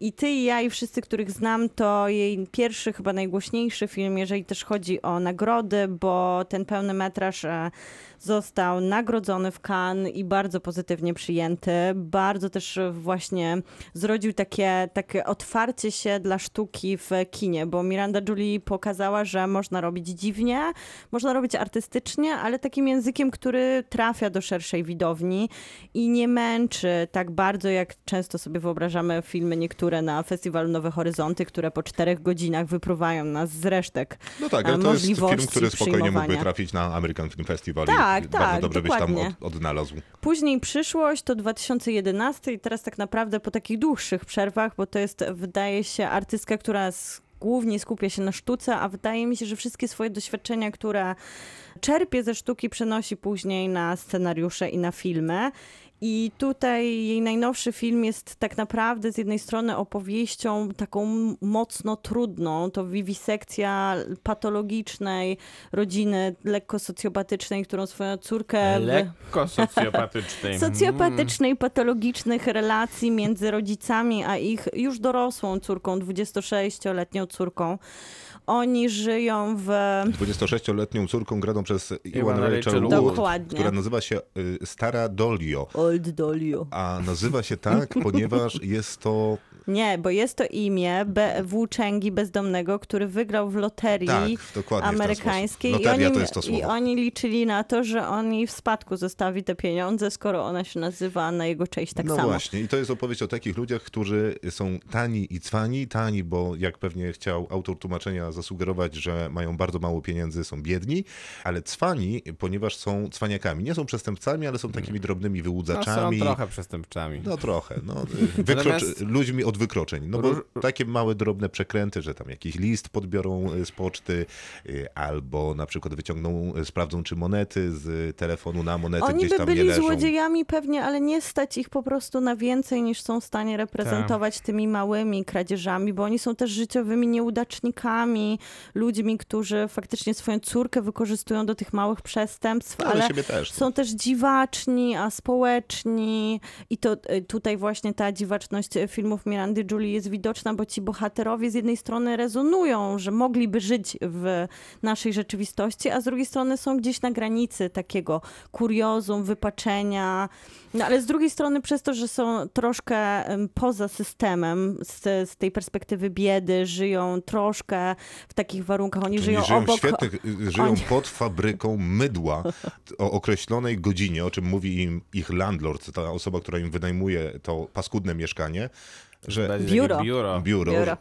I ty i ja i wszyscy, których znam, to jej pierwszy, chyba najgłośniejszy film, jeżeli też chodzi o nagrody, bo ten pełny metraż e, został nagrodzony w Cannes i bardzo pozytywnie przyjęty. Bardzo też właśnie zrodził takie, takie otwarcie się dla sztuki w kinie, bo Miranda Julie pokazała, że można robić dziwnie, można robić artystycznie, ale takim językiem, który trafia do szerszej widowni i nie męczy tak bardzo, jak często sobie wyobrażamy filmy niektóre na festiwalu Nowe Horyzonty, które po czterech godzinach wypruwają nas z resztek No tak, ale to jest film, który spokojnie mógłby trafić na American Film Festival Tak, i tak, bardzo dobrze byś tam od, odnalazł. Później przyszłość to 2011 i teraz tak naprawdę po takich dłuższych przerwach, bo to jest, wydaje się, artystka, która głównie skupia się na sztuce, a wydaje mi się, że wszystkie swoje doświadczenia, które czerpie ze sztuki, przenosi później na scenariusze i na filmy. I tutaj jej najnowszy film jest tak naprawdę z jednej strony opowieścią taką mocno trudną, to wiwisekcja patologicznej rodziny lekko socjopatycznej, którą swoją córkę... Lekko socjopatycznej. socjopatycznej, patologicznych relacji między rodzicami a ich już dorosłą córką, 26-letnią córką. Oni żyją w... 26-letnią córką graną przez Iwan Rachel Rachel Wood. Wood, Dokładnie. która nazywa się y, Stara Dolio. Old Dolio. A nazywa się tak, ponieważ jest to Nie, bo jest to imię be, włóczęgi bezdomnego, który wygrał w loterii Tak, amerykańskiej i, oni, to jest to i oni liczyli na to, że on jej w spadku zostawi te pieniądze, skoro ona się nazywa na jego cześć tak no samo. właśnie, i to jest opowieść o takich ludziach, którzy są tani i cwani. Tani, bo jak pewnie chciał autor tłumaczenia zasugerować, że mają bardzo mało pieniędzy, są biedni, ale cwani, ponieważ są cwaniakami. Nie są przestępcami, ale są takimi drobnymi No, wyłudzaczami. są trochę przestępczami. No trochę, no. Wykrocz... Natomiast- Ludźmi od wykroczeń. No bo takie małe, drobne przekręty, że tam jakiś list podbiorą y, z poczty, y, albo na przykład wyciągną, y, sprawdzą czy monety z telefonu na monety Oni gdzieś by tam nie byli leżą. złodziejami pewnie, ale nie stać ich po prostu na więcej niż są w stanie reprezentować tymi małymi kradzieżami, bo oni są też życiowymi nieudacznikami, ludźmi, którzy faktycznie swoją córkę wykorzystują do tych małych przestępstw, Ale ale siebie też. są też dziwaczni, aspołeczni i to tutaj właśnie ta dziwaczność filmów Mirandy Julie jest widoczna, bo ci bohaterowie z jednej strony rezonują, że mogliby żyć w naszej rzeczywistości, a z drugiej strony są gdzieś na granicy takiego kuriozum, wypaczenia, no ale z drugiej strony przez to, że są troszkę poza systemem, z, z tej perspektywy biedy, żyją troszkę w takich warunkach, oni żyją, żyją, obok... świetnych, żyją oni- pod fabryką mydła o określonej godzinie, o czym mówi im ich landlord, ta osoba, która im wynajmuje to paskudne mieszkanie, że Biuro. biuro. biuro, Biuro.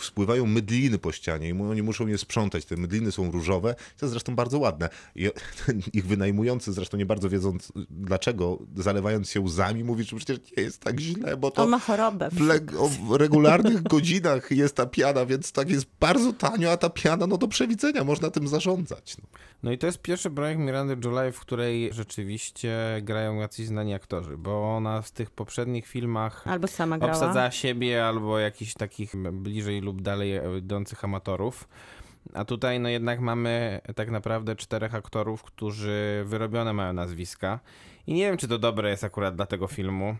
spływają mydliny po ścianie i oni muszą je sprzątać. Te mydliny są różowe, to jest zresztą bardzo ładne. I ich wynajmujący zresztą nie bardzo wiedząc dlaczego, zalewając się łzami, mówi, że przecież nie jest tak źle, bo to On ma chorobę. w, w regularnych godzinach jest ta piana, więc tak jest bardzo tanio, a ta piana, no do przewidzenia, można tym zarządzać. No. No i to jest pierwszy projekt Mirandy July, w której rzeczywiście grają jacyś znani aktorzy, bo ona w tych poprzednich filmach Albo sama grała. obsadzała siebie albo jakichś takich bliżej lub dalej idących amatorów. A tutaj no jednak mamy tak naprawdę czterech aktorów, którzy wyrobione mają nazwiska. I nie wiem, czy to dobre jest akurat dla tego filmu.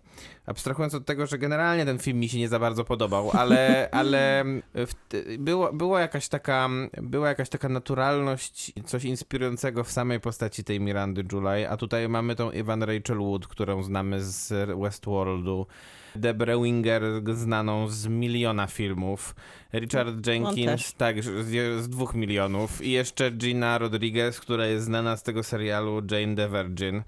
Abstrahując od tego, że generalnie ten film mi się nie za bardzo podobał, ale, ale w, było, było jakaś taka, była jakaś taka naturalność, coś inspirującego w samej postaci tej Mirandy July, a tutaj mamy tą Evan Rachel Wood, którą znamy z Westworldu, Deborah Winger znaną z miliona filmów, Richard Jenkins, też. tak, z, z dwóch milionów i jeszcze Gina Rodriguez, która jest znana z tego serialu Jane the Virgin.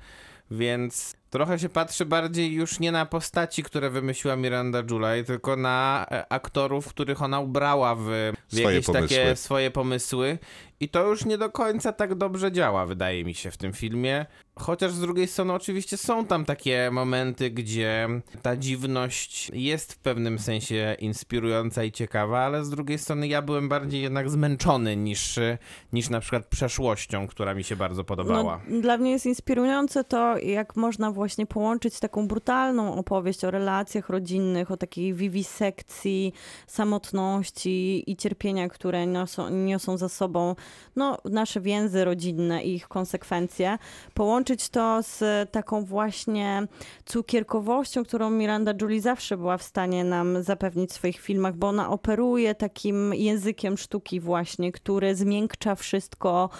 Więc trochę się patrzy bardziej już nie na postaci, które wymyśliła Miranda July, tylko na e, aktorów, których ona ubrała w, w Swoje jakieś takie pomysły. swoje pomysły. I to już nie do końca tak dobrze działa, wydaje mi się, w tym filmie. Chociaż z drugiej strony oczywiście są tam takie momenty, gdzie ta dziwność jest w pewnym sensie inspirująca i ciekawa, ale z drugiej strony ja byłem bardziej jednak zmęczony niż, niż na przykład przeszłością, która mi się bardzo podobała. No, dla mnie jest inspirujące to, jak można właśnie połączyć taką brutalną opowieść o relacjach rodzinnych, o takiej wiwisekcji, samotności i cierpienia, które niosą, niosą za sobą no, nasze więzy rodzinne i ich konsekwencje, połączyć to z taką właśnie cukierkowością, którą Miranda Julie zawsze była w stanie nam zapewnić w swoich filmach, bo ona operuje takim językiem sztuki właśnie, który zmiękcza wszystko,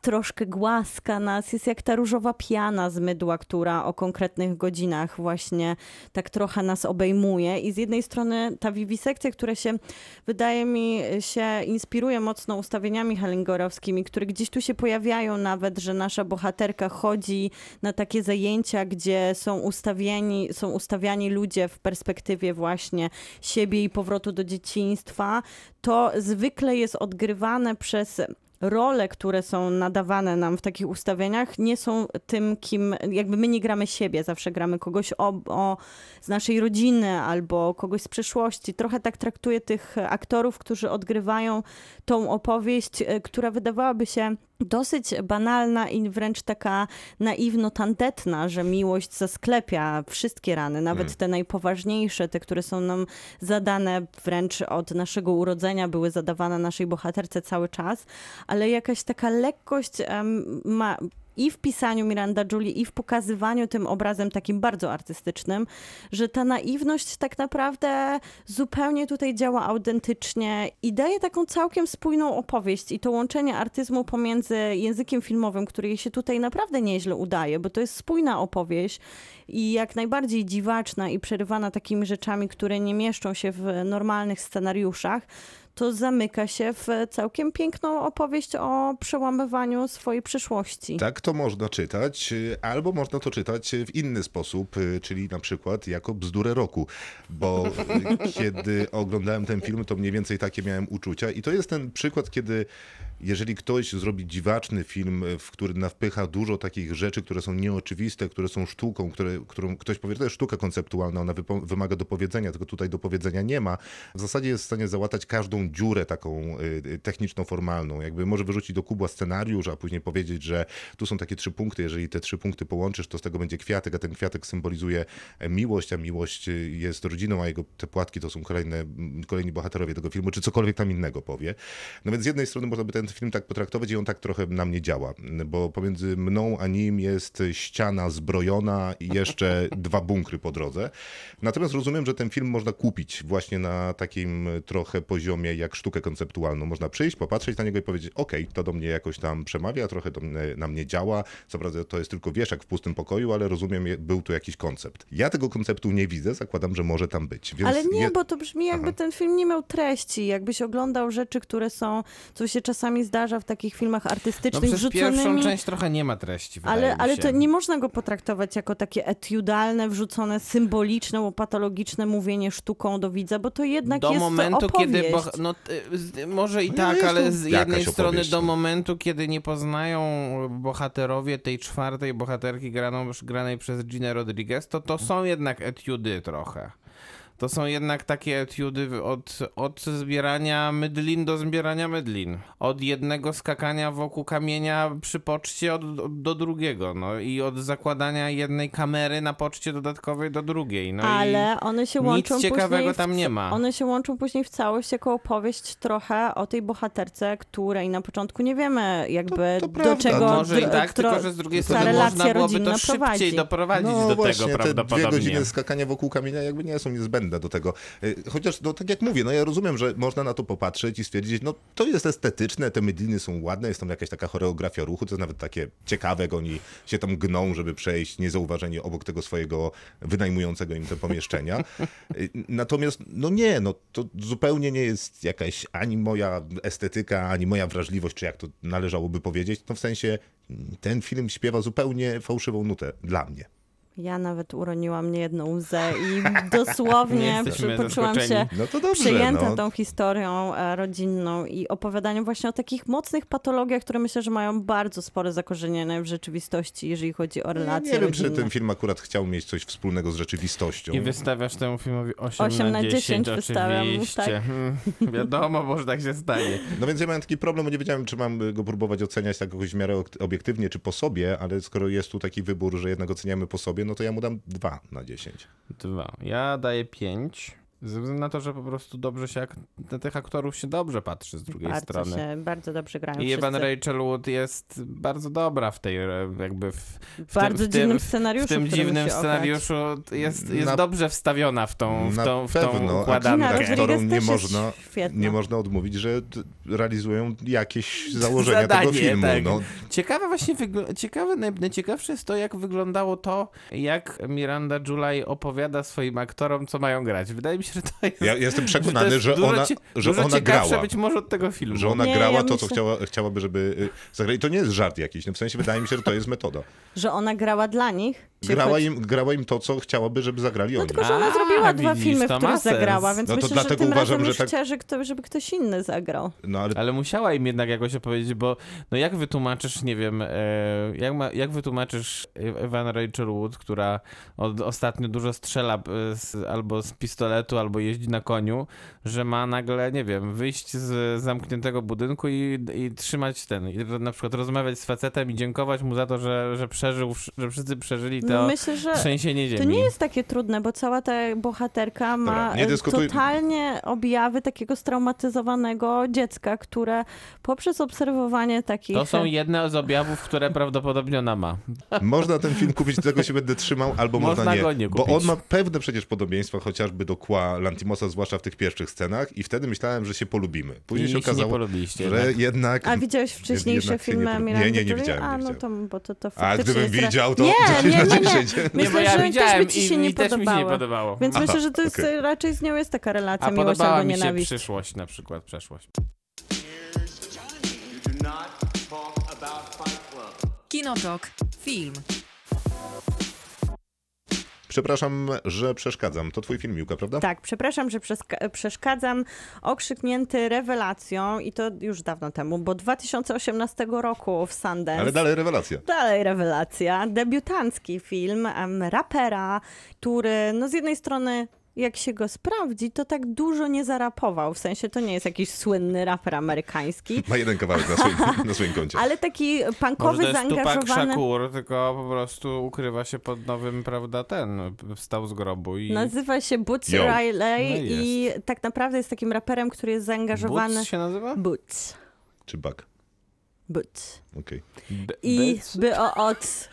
troszkę głaska nas, jest jak ta różowa piana z mydła, która o konkretnych godzinach właśnie tak trochę nas obejmuje. I z jednej strony ta wiwisekcja, która się wydaje mi się inspiruje mocno ustawieniami hellingorowskimi, które gdzieś tu się pojawiają nawet, że nasza bohaterka chodzi na takie zajęcia, gdzie są ustawieni, są ustawiani ludzie w perspektywie właśnie siebie i powrotu do dzieciństwa, to zwykle jest odgrywane przez role, które są nadawane nam w takich ustawieniach, nie są tym, kim, jakby my nie gramy siebie, zawsze gramy kogoś o, o, z naszej rodziny albo kogoś z przeszłości. Trochę tak traktuję tych aktorów, którzy odgrywają tą opowieść, e, która wydawałaby się dosyć banalna i wręcz taka naiwno-tandetna, że miłość zasklepia wszystkie rany, nawet Mm. te najpoważniejsze, te, które są nam zadane wręcz od naszego urodzenia, były zadawane naszej bohaterce cały czas, ale jakaś taka lekkość ma i w pisaniu Miranda Julie, i w pokazywaniu tym obrazem takim bardzo artystycznym, że ta naiwność tak naprawdę zupełnie tutaj działa autentycznie i daje taką całkiem spójną opowieść. I to łączenie artyzmu pomiędzy językiem filmowym, który jej się tutaj naprawdę nieźle udaje, bo to jest spójna opowieść i jak najbardziej dziwaczna i przerywana takimi rzeczami, które nie mieszczą się w normalnych scenariuszach, to zamyka się w całkiem piękną opowieść o przełamywaniu swojej przyszłości. Tak to można czytać, albo można to czytać w inny sposób, czyli na przykład jako bzdurę roku, bo kiedy oglądałem ten film, to mniej więcej takie miałem uczucia i to jest ten przykład, kiedy jeżeli ktoś zrobi dziwaczny film, w który nawpycha dużo takich rzeczy, które są nieoczywiste, które są sztuką, które, którą ktoś powie, to jest sztuka konceptualna, ona wymaga dopowiedzenia, tylko tutaj dopowiedzenia nie ma, w zasadzie jest w stanie załatać każdą dziurę taką y, techniczno-formalną. Jakby może wyrzucić do kubła scenariusz, a później powiedzieć, że tu są takie trzy punkty, jeżeli te trzy punkty połączysz, to z tego będzie kwiatek, a ten kwiatek symbolizuje e, miłość, a miłość y, jest rodziną, a jego te płatki to są kolejne, kolejni bohaterowie tego filmu, czy cokolwiek tam innego powie. No więc z jednej strony można by ten film tak potraktować i on tak trochę na mnie działa, bo pomiędzy mną a nim jest ściana zbrojona i jeszcze dwa bunkry po drodze. Natomiast rozumiem, że ten film można kupić właśnie na takim trochę poziomie jak sztukę konceptualną. Można przyjść, popatrzeć na niego i powiedzieć, okej, to do mnie jakoś tam przemawia, trochę do mnie, na mnie działa. Co prawda to jest tylko wieszak w pustym pokoju, ale rozumiem, był tu jakiś koncept. Ja tego konceptu nie widzę, zakładam, że może tam być. Więc Ale nie, je- bo to brzmi jakby Aha. ten film nie miał treści. Jakbyś oglądał rzeczy, które są, co się czasami zdarza w takich filmach No artystycznych, przez pierwszą wrzuconymi... część trochę nie ma treści, wydaje Ale, mi ale to nie można go potraktować jako takie etiudalne, wrzucone symboliczne, łopatologiczne mówienie sztuką do widza, bo to jednak do jest momentu, opowieść. kiedy. No, y, może i No tak, ale z jednej strony opowieść, do no. momentu, kiedy nie poznają bohaterowie tej czwartej bohaterki graną, granej przez Ginę Rodriguez, to to są jednak etiudy trochę. To są jednak takie etiudy od, od zbierania mydlin do zbierania mydlin. Od jednego skakania wokół kamienia przy poczcie od, od, do drugiego. No i od zakładania jednej kamery na poczcie dodatkowej do drugiej. No i... Ale one się nic łączą ciekawego później w, tam nie ma. One się łączą później w całość jako opowieść trochę o tej bohaterce, której na początku nie wiemy jakby To- to do prawda. czego Może i tak, tro- tylko że z drugiej strony można byłoby to szybciej prowadzi. doprowadzić no do właśnie, tego te dwie prawdopodobnie. godziny skakania wokół kamienia jakby nie są niezbędne do tego. Y, Chociaż, no tak jak mówię, no ja rozumiem, że można na to popatrzeć i stwierdzić, no to jest estetyczne, te mydliny są ładne, jest tam jakaś taka choreografia ruchu, to jest nawet takie ciekawe, jak oni się tam gną, żeby przejść niezauważeni obok tego swojego wynajmującego im te pomieszczenia. Y, Natomiast, no nie, no to zupełnie nie jest jakaś ani moja estetyka, ani moja wrażliwość, czy jak to należałoby powiedzieć, no w sensie ten film śpiewa zupełnie fałszywą nutę dla mnie. Ja nawet uroniłam niejedną łzę i dosłownie przy- poczułam się. No to dobrze, przejęta no. tą historią e, rodzinną i opowiadaniem właśnie o takich mocnych patologiach, które myślę, że mają bardzo spore zakorzenienie w rzeczywistości, jeżeli chodzi o Ja relacje nie wiem, czy rodzinne. ten film akurat chciał mieć coś wspólnego z rzeczywistością. I wystawiasz temu filmowi 8, 8 na na 10, 10 wystawiam, oczywiście. tak. Hmm, Wiadomo, może tak się stanie. No więc ja miałem taki problem, bo nie wiedziałem, czy mam go próbować oceniać tak jakoś w miarę obiektywnie, czy po sobie, ale skoro jest tu taki wybór, że jednak oceniamy po sobie, no to ja mu dam 2 na 10. Dwa. Ja daję 5. Ze względu na to, że po prostu dobrze się, ak- na tych aktorów się dobrze patrzy z drugiej bardzo strony. się, bardzo dobrze grają I Evan wszyscy. Rachel Wood jest bardzo dobra w tej, e, jakby w, w bardzo tym, dziwnym w, scenariuszu, w tym dziwnym scenariuszu jest, jest Na- dobrze wstawiona w tą, w Na tą, w tą pewno, układankę. Aktorom nie można, świetna. nie można odmówić, że realizują jakieś założenia Zadanie, tego filmu. tak. No, Ciekawe właśnie, wygl- ciekawe, naj- najciekawsze jest to, jak wyglądało to, jak Miranda July opowiada swoim aktorom, co mają grać. Wydaje mi się, że to jest... ja jestem że przekonany, jest że dużo ona, że dużo ona grała. być może od tego filmu. Że ona Nie, grała ja to, co myślę- chciała, chciałaby, żeby y, zagrać. I to nie jest żart jakiś. No w sensie wydaje mi się, że to jest metoda. Że ona grała dla nich? Grała im, grała im to, co chciałaby, żeby zagrali No oni. tylko, że ona A, zrobiła dwa filmy, w to których zagrała, więc No to myślę, że dlatego tym uważam, razem że tak- chciała, że kto, żeby ktoś inny zagrał. No ale Ale musiała im jednak jakoś opowiedzieć, bo no jak wytłumaczysz, nie wiem, e, jak, ma, jak wytłumaczysz Evan Rachel Wood, która od, ostatnio dużo strzela e, z, albo z pistoletu, albo jeździ na koniu, że ma nagle, nie wiem, wyjść z zamkniętego budynku i, i trzymać ten, i na przykład rozmawiać z facetem i dziękować mu za to, że, że przeżył, że wszyscy przeżyli to No myślę, że trzęsienie ziemi. to nie jest takie trudne, bo cała ta bohaterka ma Dobra, nie dyskutuj- totalnie objawy takiego straumatyzowanego dziecka, które poprzez obserwowanie takich... To są jedne z objawów, które prawdopodobnie ona ma. można ten film kupić, tego się będę trzymał, albo Można można nie. go nie bo kupić. on ma pewne przecież podobieństwa chociażby do Kła Lantimosa, zwłaszcza w tych pierwszych scenach i wtedy myślałem, że się polubimy. Później I się się nie okazało, polubiliście że jednak. jednak... A widziałeś wcześniejsze jednak się nie filmy Nie, nie, nie Julie? widziałem, A, nie no to, bo to, to A gdybym widział, to Nie, 10 nie, nie, nie. 10. Nie, Myślę, bo ja że widziałem też by ci i, się nie i też mi się nie podobało. podobało. Więc Aha, myślę, że to jest okej. raczej z nią jest taka relacja A miłość podobała albo mi się nienawiść. przyszłość na przykład, przeszłość. Kinotok. Film. Przepraszam, że przeszkadzam. To twój film, Miłka, prawda? Tak, przepraszam, że przeszkadzam. Okrzyknięty rewelacją i to już dawno temu, bo 2018 roku w Sundance. Ale dalej rewelacja. Dalej rewelacja. Debiutancki film em, rapera, który no z jednej strony jak się go sprawdzi, to tak dużo nie zarapował. W sensie to nie jest jakiś słynny raper amerykański, Ma jeden kawałek na swoim, na swoim koncie. ale taki Może punkowy, to jest Tupac zaangażowany. Shakur, tylko po prostu ukrywa się pod nowym, prawda, ten, wstał z grobu i... Nazywa się Boots Yo. Riley No i i tak naprawdę jest takim raperem, który jest zaangażowany. Boots się nazywa? Boots. Czy bak? Okej. D- I by o od.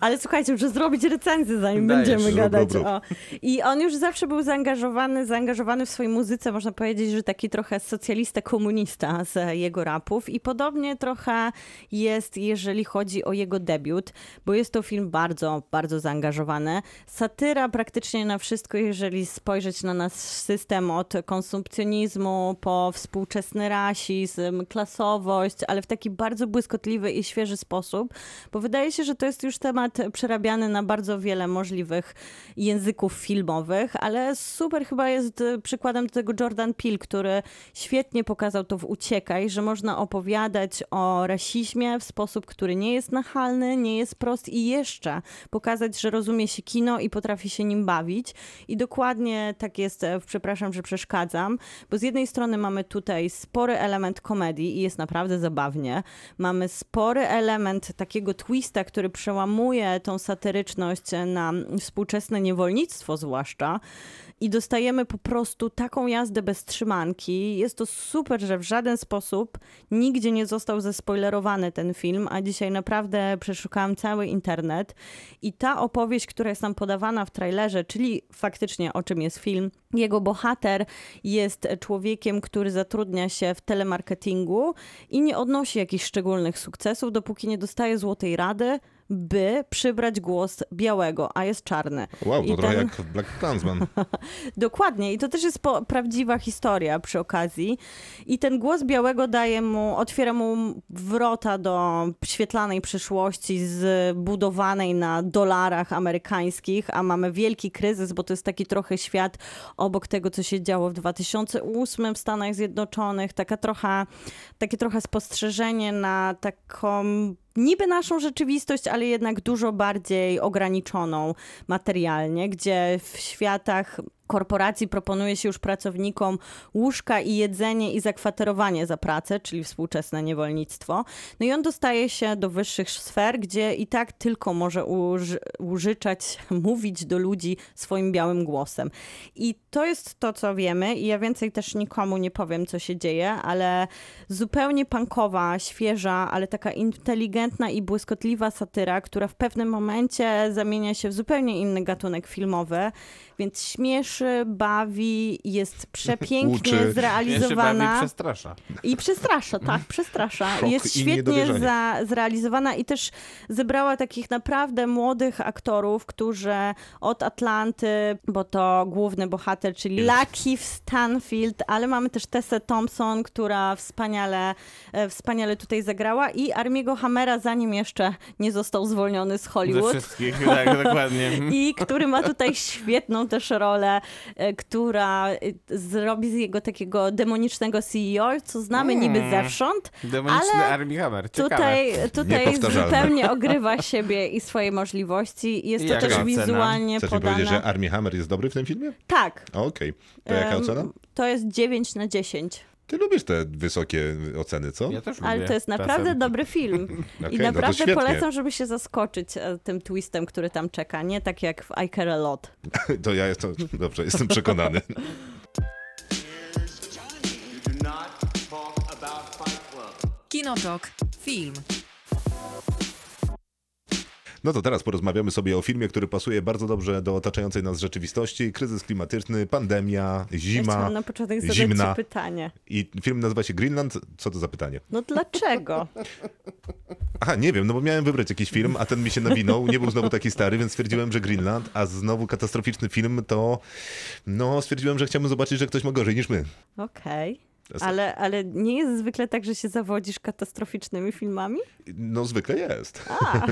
Ale słuchajcie, muszę zrobić recenzję, zanim Dajesz, będziemy rób, gadać. rób, rób. O. I on już zawsze był zaangażowany, zaangażowany w swojej muzyce, można powiedzieć, że taki trochę socjalista, komunista z jego rapów. I podobnie trochę jest, jeżeli chodzi o jego debiut, bo jest to film bardzo, bardzo zaangażowany. Satyra praktycznie na wszystko, jeżeli spojrzeć na nasz system od konsumpcjonizmu po współczesny rasizm, klasowość, ale w taki bardzo błyskotliwy i świeży sposób, bo wydaje się, że to jest już temat przerabiany na bardzo wiele możliwych języków filmowych, ale super chyba jest y, przykładem do tego Jordan Peele, który świetnie pokazał to w Uciekaj, że można opowiadać o rasizmie w sposób, który nie jest nachalny, nie jest prost i jeszcze pokazać, że rozumie się kino i potrafi się nim bawić. I dokładnie tak jest, e, przepraszam, że przeszkadzam, bo z jednej strony mamy tutaj spory element komedii i jest naprawdę zabawnie. Mamy spory element takiego twista, który przełamuje tą satyryczność na współczesne niewolnictwo zwłaszcza. I dostajemy po prostu taką jazdę bez trzymanki. Jest to super, że w żaden sposób nigdzie nie został zespoilerowany ten film, a dzisiaj naprawdę przeszukałam cały internet. I ta opowieść, która jest nam podawana w trailerze, czyli faktycznie o czym jest film, jego bohater jest człowiekiem, który zatrudnia się w telemarketingu i nie odnosi jakichś szczególnych sukcesów, dopóki nie dostaje złotej rady, by przybrać głos białego, a jest czarny. Wow, to I trochę ten- jak Black Klansman. Dokładnie, i to też jest po, prawdziwa historia przy okazji. I ten głos białego daje mu, otwiera mu wrota do świetlanej przyszłości zbudowanej na dolarach amerykańskich, a mamy wielki kryzys, bo to jest taki trochę świat obok tego, co się działo w 2008 w Stanach Zjednoczonych, taka trochę, takie trochę spostrzeżenie na taką niby naszą rzeczywistość, ale jednak dużo bardziej ograniczoną materialnie, gdzie w światach korporacji proponuje się już pracownikom łóżka i jedzenie i zakwaterowanie za pracę, czyli współczesne niewolnictwo. No i on dostaje się do wyższych sfer, gdzie i tak tylko może uży, użyczać, mówić do ludzi swoim białym głosem. I to jest to, co wiemy i ja więcej też nikomu nie powiem, co się dzieje, ale zupełnie punkowa, świeża, ale taka inteligentna i błyskotliwa satyra, która w pewnym momencie zamienia się w zupełnie inny gatunek filmowy, więc śmieszy, bawi, jest przepięknie Uczy. Jeszcze bawi zrealizowana. przestrasza. I przestrasza, tak, przestrasza. Szok jest świetnie za, zrealizowana i też zebrała takich naprawdę młodych aktorów, którzy od Atlanty, bo to główny bohater, czyli Lucky Stanfield, ale mamy też Tessę Thompson, która wspaniale, e, wspaniale tutaj zagrała i Armiego Hammera, zanim jeszcze nie został zwolniony z Ze Hollywood. wszystkich, tak, dokładnie. I który ma tutaj świetną też rolę, e, która e, zrobi z jego takiego demonicznego CEO, co znamy niby Mm. zewsząd, Demoniczny ale Armie Hammer, ciekawe. tutaj, tutaj zupełnie ogrywa siebie i swoje możliwości. Jest to też wizualnie Chcesz mi powiedzieć, że podane. Armie Hammer jest dobry w tym filmie? Tak. Okej. To jaka ocena? To jest 9 na 10. Ty lubisz te wysokie oceny, co? Ja też Ale lubię to jest naprawdę czasem. dobry film. Okej, I no naprawdę świetnie. polecam, żeby się zaskoczyć e, tym twistem, który tam czeka. Nie tak jak w I Care A Lot. To ja jestem, dobrze, jestem przekonany. Kinotok. Film. No to teraz porozmawiamy sobie o filmie, który pasuje bardzo dobrze do otaczającej nas rzeczywistości. Kryzys klimatyczny, pandemia, Ja zima chciałam na początek zadać zimna. pytanie. I film nazywa się Greenland. Co to za pytanie? No dlaczego? Aha, nie wiem, no bo miałem wybrać jakiś film, a ten mi się nawinął. Nie był znowu taki stary, więc stwierdziłem, że Greenland, a znowu katastroficzny film, to no stwierdziłem, że chciałbym zobaczyć, że ktoś ma gorzej niż my. Okej. jest- Ale, ale nie jest zwykle tak, że się zawodzisz katastroficznymi filmami? No zwykle jest. A,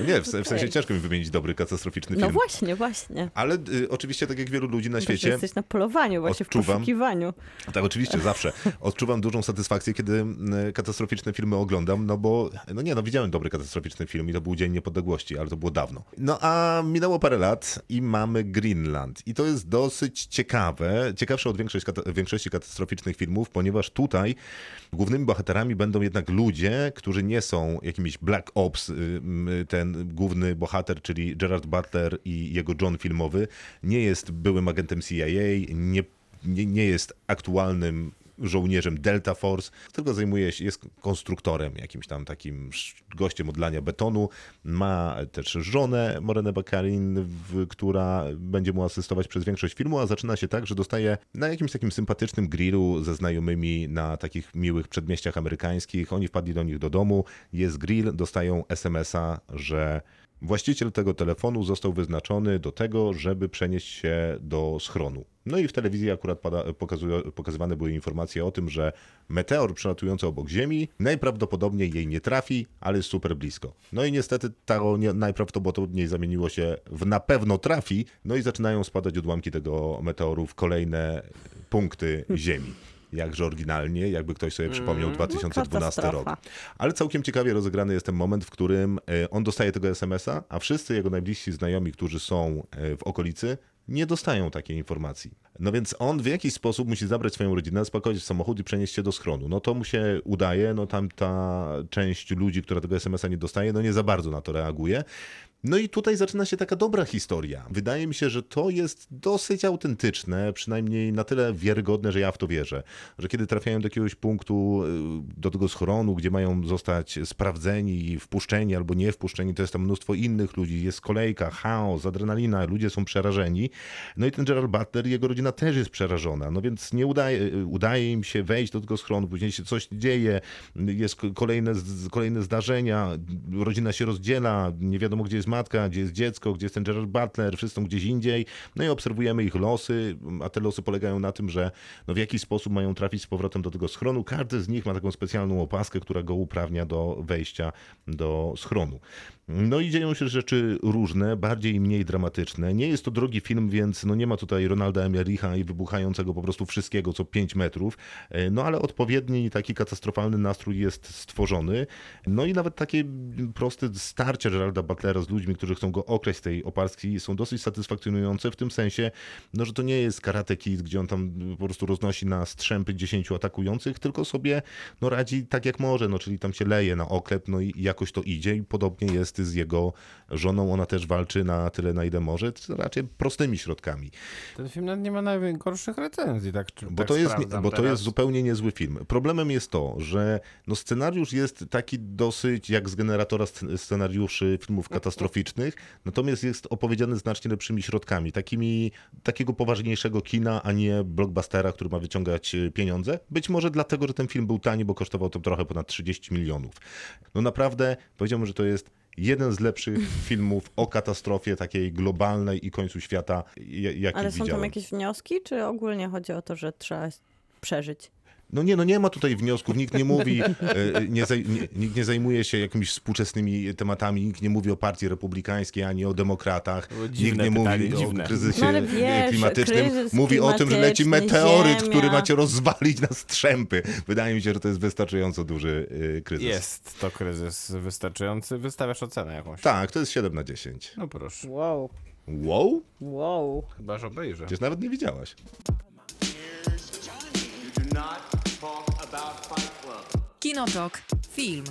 No nie, w, w sensie ciężko mi wymienić dobry katastroficzny no film. właśnie, właśnie. Ale y, oczywiście, tak jak wielu ludzi na Bo świecie, jesteś na polowaniu, właśnie w odczuwam. poszukiwaniu. Tak, oczywiście, zawsze. Odczuwam dużą satysfakcję, kiedy katastroficzne filmy oglądam, no bo, no nie, no widziałem dobry katastroficzny film i to był Dzień Niepodległości, ale to było dawno. No a minęło parę lat i mamy Greenland. I to jest dosyć ciekawe, ciekawsze od większość, kata- większości katastroficznych filmów, ponieważ tutaj głównymi bohaterami będą jednak ludzie, którzy nie są jakimiś Black Ops, y, ten główny bohater, czyli Gerard Butler i jego John filmowy, nie jest byłym agentem CIA, nie nie, nie jest aktualnym żołnierzem Delta Force, tylko zajmuje się, jest konstruktorem, jakimś tam takim gościem odlania betonu. Ma też żonę Morenę Bakarin, która będzie mu asystować przez większość filmu, a zaczyna się tak, że dostaje na jakimś takim sympatycznym grillu ze znajomymi na takich miłych przedmieściach amerykańskich. Oni wpadli do nich do domu, jest grill, dostają SMS-a, że Właściciel tego telefonu został wyznaczony do tego, żeby przenieść się do schronu. No i w telewizji akurat pada, pokazują, pokazywane były informacje o tym, że meteor przelatujący obok Ziemi najprawdopodobniej jej nie trafi, ale jest super blisko. No i niestety to nie, najprawdopodobniej zamieniło się w na pewno trafi, no i zaczynają spadać odłamki tego meteoru w kolejne punkty Ziemi. Jakże oryginalnie, jakby ktoś sobie przypomniał 2012 rok. katastrofa. Ale całkiem ciekawie rozegrany jest ten moment, w którym e, on dostaje tego SMS-a, a wszyscy jego najbliżsi znajomi, którzy są e, w okolicy, nie dostają takiej informacji. No więc on w jakiś sposób musi zabrać swoją rodzinę, spakować w samochód i przenieść się do schronu. No to mu się udaje, no tam ta część ludzi, która tego SMS-a nie dostaje, no nie za bardzo na to reaguje. No i tutaj zaczyna się taka dobra historia. Wydaje mi się, że to jest dosyć autentyczne, przynajmniej na tyle wiarygodne, że ja w to wierzę. Że kiedy trafiają do jakiegoś punktu, y, do tego schronu, gdzie mają zostać sprawdzeni, wpuszczeni albo nie wpuszczeni, to jest tam mnóstwo innych ludzi, jest kolejka, chaos, adrenalina, ludzie są przerażeni. No i ten Gerald Butler i jego rodzina też jest przerażona, no więc nie udaje, udaje im się wejść do tego schronu, później się coś dzieje, jest kolejne, kolejne zdarzenia, rodzina się rozdziela, nie wiadomo gdzie jest matka, gdzie jest dziecko, gdzie jest ten Gerard Butler, wszyscy są gdzieś indziej, no i obserwujemy ich losy, a te losy polegają na tym, że no w jakiś sposób mają trafić z powrotem do tego schronu. Każdy z nich ma taką specjalną opaskę, która go uprawnia do wejścia do schronu. No i dzieją się rzeczy różne, bardziej i mniej dramatyczne. Nie jest to drogi film, więc no nie ma tutaj Ronalda Emericha i wybuchającego po prostu wszystkiego co 5 metrów. E, No ale odpowiedni taki katastrofalny nastrój jest stworzony. No i nawet takie proste starcia Geralda Butlera z ludźmi, którzy chcą go okraść z tej opaski są dosyć satysfakcjonujące w tym sensie, no że to nie jest Karate Kid, gdzie on tam po prostu roznosi na strzępy 10 atakujących, tylko sobie no radzi tak jak może, no czyli tam się leje na oklep, no i jakoś to idzie i podobnie jest z jego żoną, ona też walczy na tyle na ile może, raczej prostymi środkami. Ten film nawet nie ma najgorszych recenzji, tak? czy- Bo, tak to jest, bo to jest zupełnie niezły film. Problemem jest to, że no scenariusz jest taki dosyć jak z generatora sc- scenariuszy filmów katastroficznych, natomiast jest opowiedziany znacznie lepszymi środkami, takimi, takiego poważniejszego kina, a nie blockbustera, który ma wyciągać e, pieniądze. Być może dlatego, że ten film był tani, bo kosztował to trochę ponad 30 milionów. No naprawdę powiedziałbym, że to jest jeden z lepszych filmów o katastrofie takiej globalnej i końcu świata, ja- jaki Ale są widziałem. tam jakieś wnioski, czy ogólnie chodzi o to, że trzeba przeżyć? No nie, no nie ma tutaj wniosków, nikt nie mówi, e, nie, nikt nie zajmuje się jakimiś współczesnymi tematami, nikt nie mówi o partii republikańskiej ani o demokratach, było nikt dziwne nie pytanie, mówi dziwne. o kryzysie No ale wiesz, klimatycznym, kryzys mówi o tym, że leci klimatyczny, meteoryt, ziemia. który macie rozwalić na strzępy. Wydaje mi się, że to jest wystarczająco duży e, kryzys. Jest to kryzys wystarczający. Wystawiasz ocenę jakąś. Tak, to jest 7 na 10. No proszę. Wow, Wow? wow. Chyba, że obejrzę. Przecież nawet nie widziałaś. Not Kinotok. Film.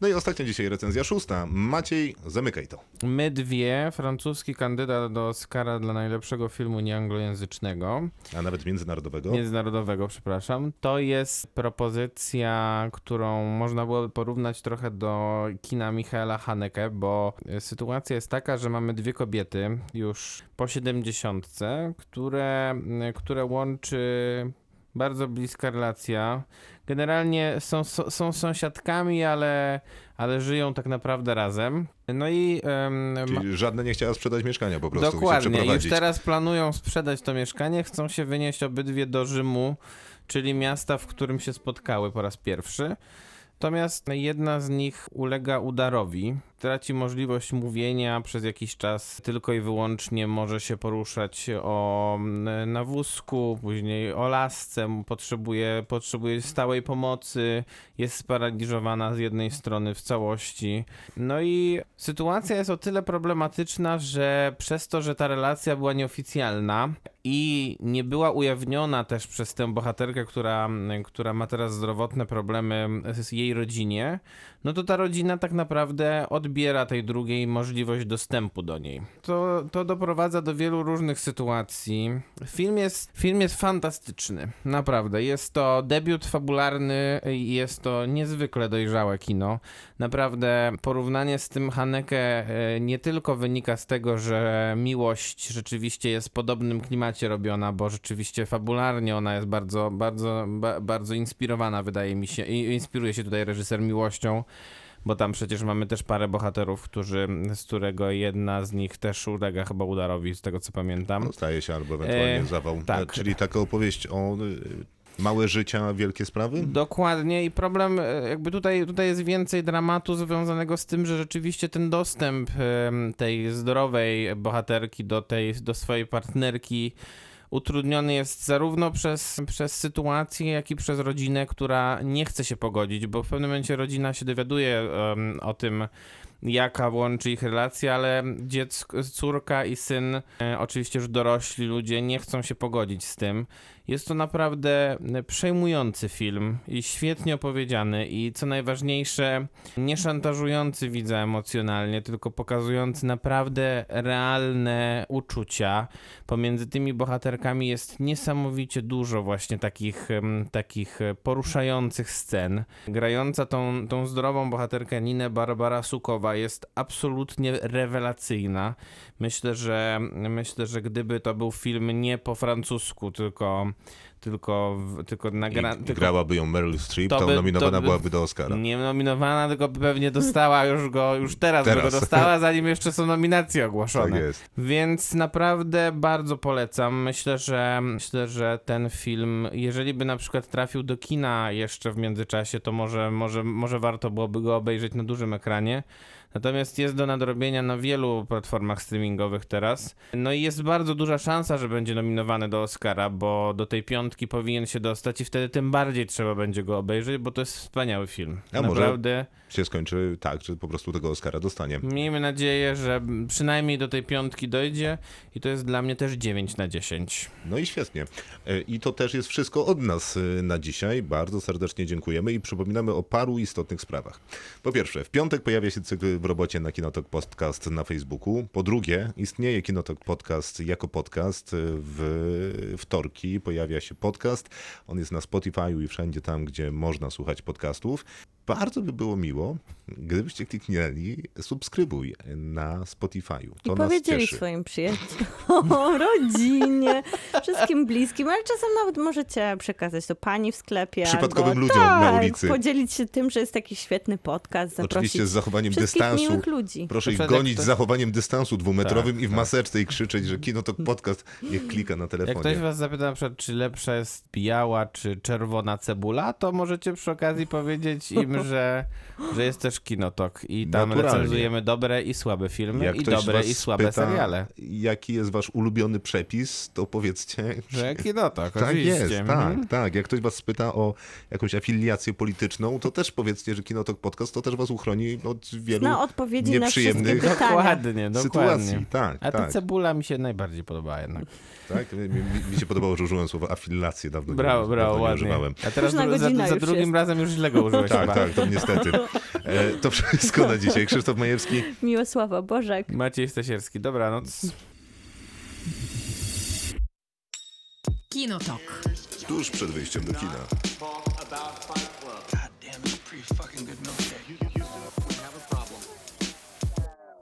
No i ostatnia dzisiaj recenzja szósta. Maciej, zamykaj to. My dwie, francuski kandydat do Oscara dla najlepszego filmu nieanglojęzycznego, A nawet międzynarodowego. międzynarodowego, przepraszam, to jest propozycja, którą można byłoby porównać trochę do kina Michaela Haneke, bo sytuacja jest taka, że mamy dwie kobiety już po siedemdziesiątce, które, które łączy bardzo bliska relacja. Generalnie są, są, są sąsiadkami, ale, ale żyją tak naprawdę razem. No i żadne nie chciała sprzedać mieszkania po prostu Dokładnie. Już teraz planują sprzedać to mieszkanie, chcą się wynieść obydwie do Rzymu, czyli miasta, w którym się spotkały po raz pierwszy. Natomiast jedna z nich ulega udarowi, traci możliwość mówienia przez jakiś czas, tylko i wyłącznie może się poruszać o, na wózku, później o lasce, potrzebuje, potrzebuje stałej pomocy, jest sparaliżowana z jednej strony w całości. No i sytuacja jest o tyle problematyczna, że przez to, że ta relacja była nieoficjalna i nie była ujawniona też przez tę bohaterkę, która, która ma teraz zdrowotne problemy z jej rodzinie, no to ta rodzina tak naprawdę odbiera tej drugiej możliwość dostępu do niej. To, to doprowadza do wielu różnych sytuacji. Film jest, film jest fantastyczny, naprawdę. Jest to debiut fabularny jest to niezwykle dojrzałe kino. Naprawdę porównanie z tym Haneke e, nie tylko wynika z tego, że miłość rzeczywiście jest w podobnym klimacie robiona, bo rzeczywiście fabularnie ona jest bardzo, bardzo, ba, bardzo inspirowana, wydaje mi się. Inspiruje się tutaj reżyser miłością bo tam przecież mamy też parę bohaterów, którzy, z którego jedna z nich też ulega chyba udarowi, z tego co pamiętam. No, staje się albo ewentualnie E, zawał. tak. E, Czyli taka opowieść o y, małe życia, wielkie sprawy? Dokładnie i problem, e, jakby tutaj, tutaj jest więcej dramatu związanego z tym, że rzeczywiście ten dostęp tej zdrowej bohaterki do tej, do swojej partnerki utrudniony jest zarówno przez, przez sytuację, jak i przez rodzinę, która nie chce się pogodzić, bo w pewnym momencie rodzina się dowiaduje em, o tym, jaka łączy ich relacja, ale dziecko, córka i syn, e, oczywiście już dorośli ludzie, nie chcą się pogodzić z tym. Jest to naprawdę przejmujący film i świetnie opowiedziany i co najważniejsze, nie szantażujący widza emocjonalnie, tylko pokazujący naprawdę realne uczucia. Pomiędzy tymi bohaterkami jest niesamowicie dużo właśnie takich, takich poruszających scen. Grająca tą, tą zdrową bohaterkę Ninę Barbara Sukowa jest absolutnie rewelacyjna. Myślę, że myślę, że gdyby to był film nie po francusku, tylko tylko, tylko nagra... I tylko grałaby ją Meryl Streep, to by- nominowana to by- byłaby do Oscara. Nie nominowana, tylko pewnie dostała już go, już teraz, by go Teraz. dostała, zanim jeszcze są nominacje ogłoszone. Tak jest. Więc naprawdę bardzo polecam. Myślę, że myślę, że ten film, jeżeli by na przykład trafił do kina jeszcze w międzyczasie, to może, może, może warto byłoby go obejrzeć na dużym ekranie. Natomiast jest do nadrobienia na wielu platformach streamingowych teraz. No i jest bardzo duża szansa, że będzie nominowany do Oscara, bo do tej piątki powinien się dostać i wtedy tym bardziej trzeba będzie go obejrzeć, bo to jest wspaniały film. A może- Naprawdę. Się skończy tak, że po prostu tego Oscara dostanie. Miejmy nadzieję, że przynajmniej do tej piątki dojdzie i to jest dla mnie też 9 na 10. No i świetnie. E, I to też jest wszystko od nas e, na dzisiaj. Bardzo serdecznie dziękujemy i przypominamy o paru istotnych sprawach. Po pierwsze, w piątek pojawia się cykl w robocie na Kinotok Podcast na Facebooku. Po drugie, istnieje Kinotok Podcast jako podcast. W wtorki pojawia się podcast. On jest na Spotify'u i wszędzie tam, gdzie można słuchać podcastów. Bardzo by było miło, gdybyście kliknęli subskrybuj na Spotify'u. To I powiedzieli swoim przyjaciołom, rodzinie, wszystkim bliskim, ale czasem nawet możecie przekazać to pani w sklepie. Przypadkowym albo, ludziom tak, na ulicy. podzielić się tym, że jest taki świetny podcast, zaprosić Oczywiście z zachowaniem dystansu. ludzi. Proszę ich gonić jak z ktoś- zachowaniem dystansu dwumetrowym Tak, i w tak. maseczce i krzyczeć, że kino to podcast. Niech klika na Jak telefonie. ktoś was zapyta na przykład, czy lepsza jest biała czy czerwona cebula, to możecie przy okazji powiedzieć im, że, że jest też Kinotok i tam Naturalnie. recenzujemy dobre i słabe filmy Jak i dobre i słabe pyta, seriale. Jaki jest wasz ulubiony przepis, to powiedzcie. Że Kinotok, Tak oczywiście. jest, Mhm. tak, tak. Jak ktoś was spyta o jakąś afiliację polityczną, to też powiedzcie, że Kinotok Podcast to też was uchroni od wielu Na odpowiedzi na nieprzyjemnych pytania. Dokładnie, dokładnie. sytuacji. Tak, A ta tak, cebula mi się najbardziej podoba jednak. tak. Mi, mi, mi się podobało, że użyłem słowa afiliację, dawno, Brawo, nie, brawo, dawno nie ładnie. używałem. A teraz za, za drugim jest. razem już źle go użyłeś Tak, chyba. tak, to niestety. E, to wszystko na dzisiaj. Krzysztof Majewski. Miłosława Bożek. Maciej Stasierski, dobranoc. Kinotok. Tuż przed wyjściem do kina.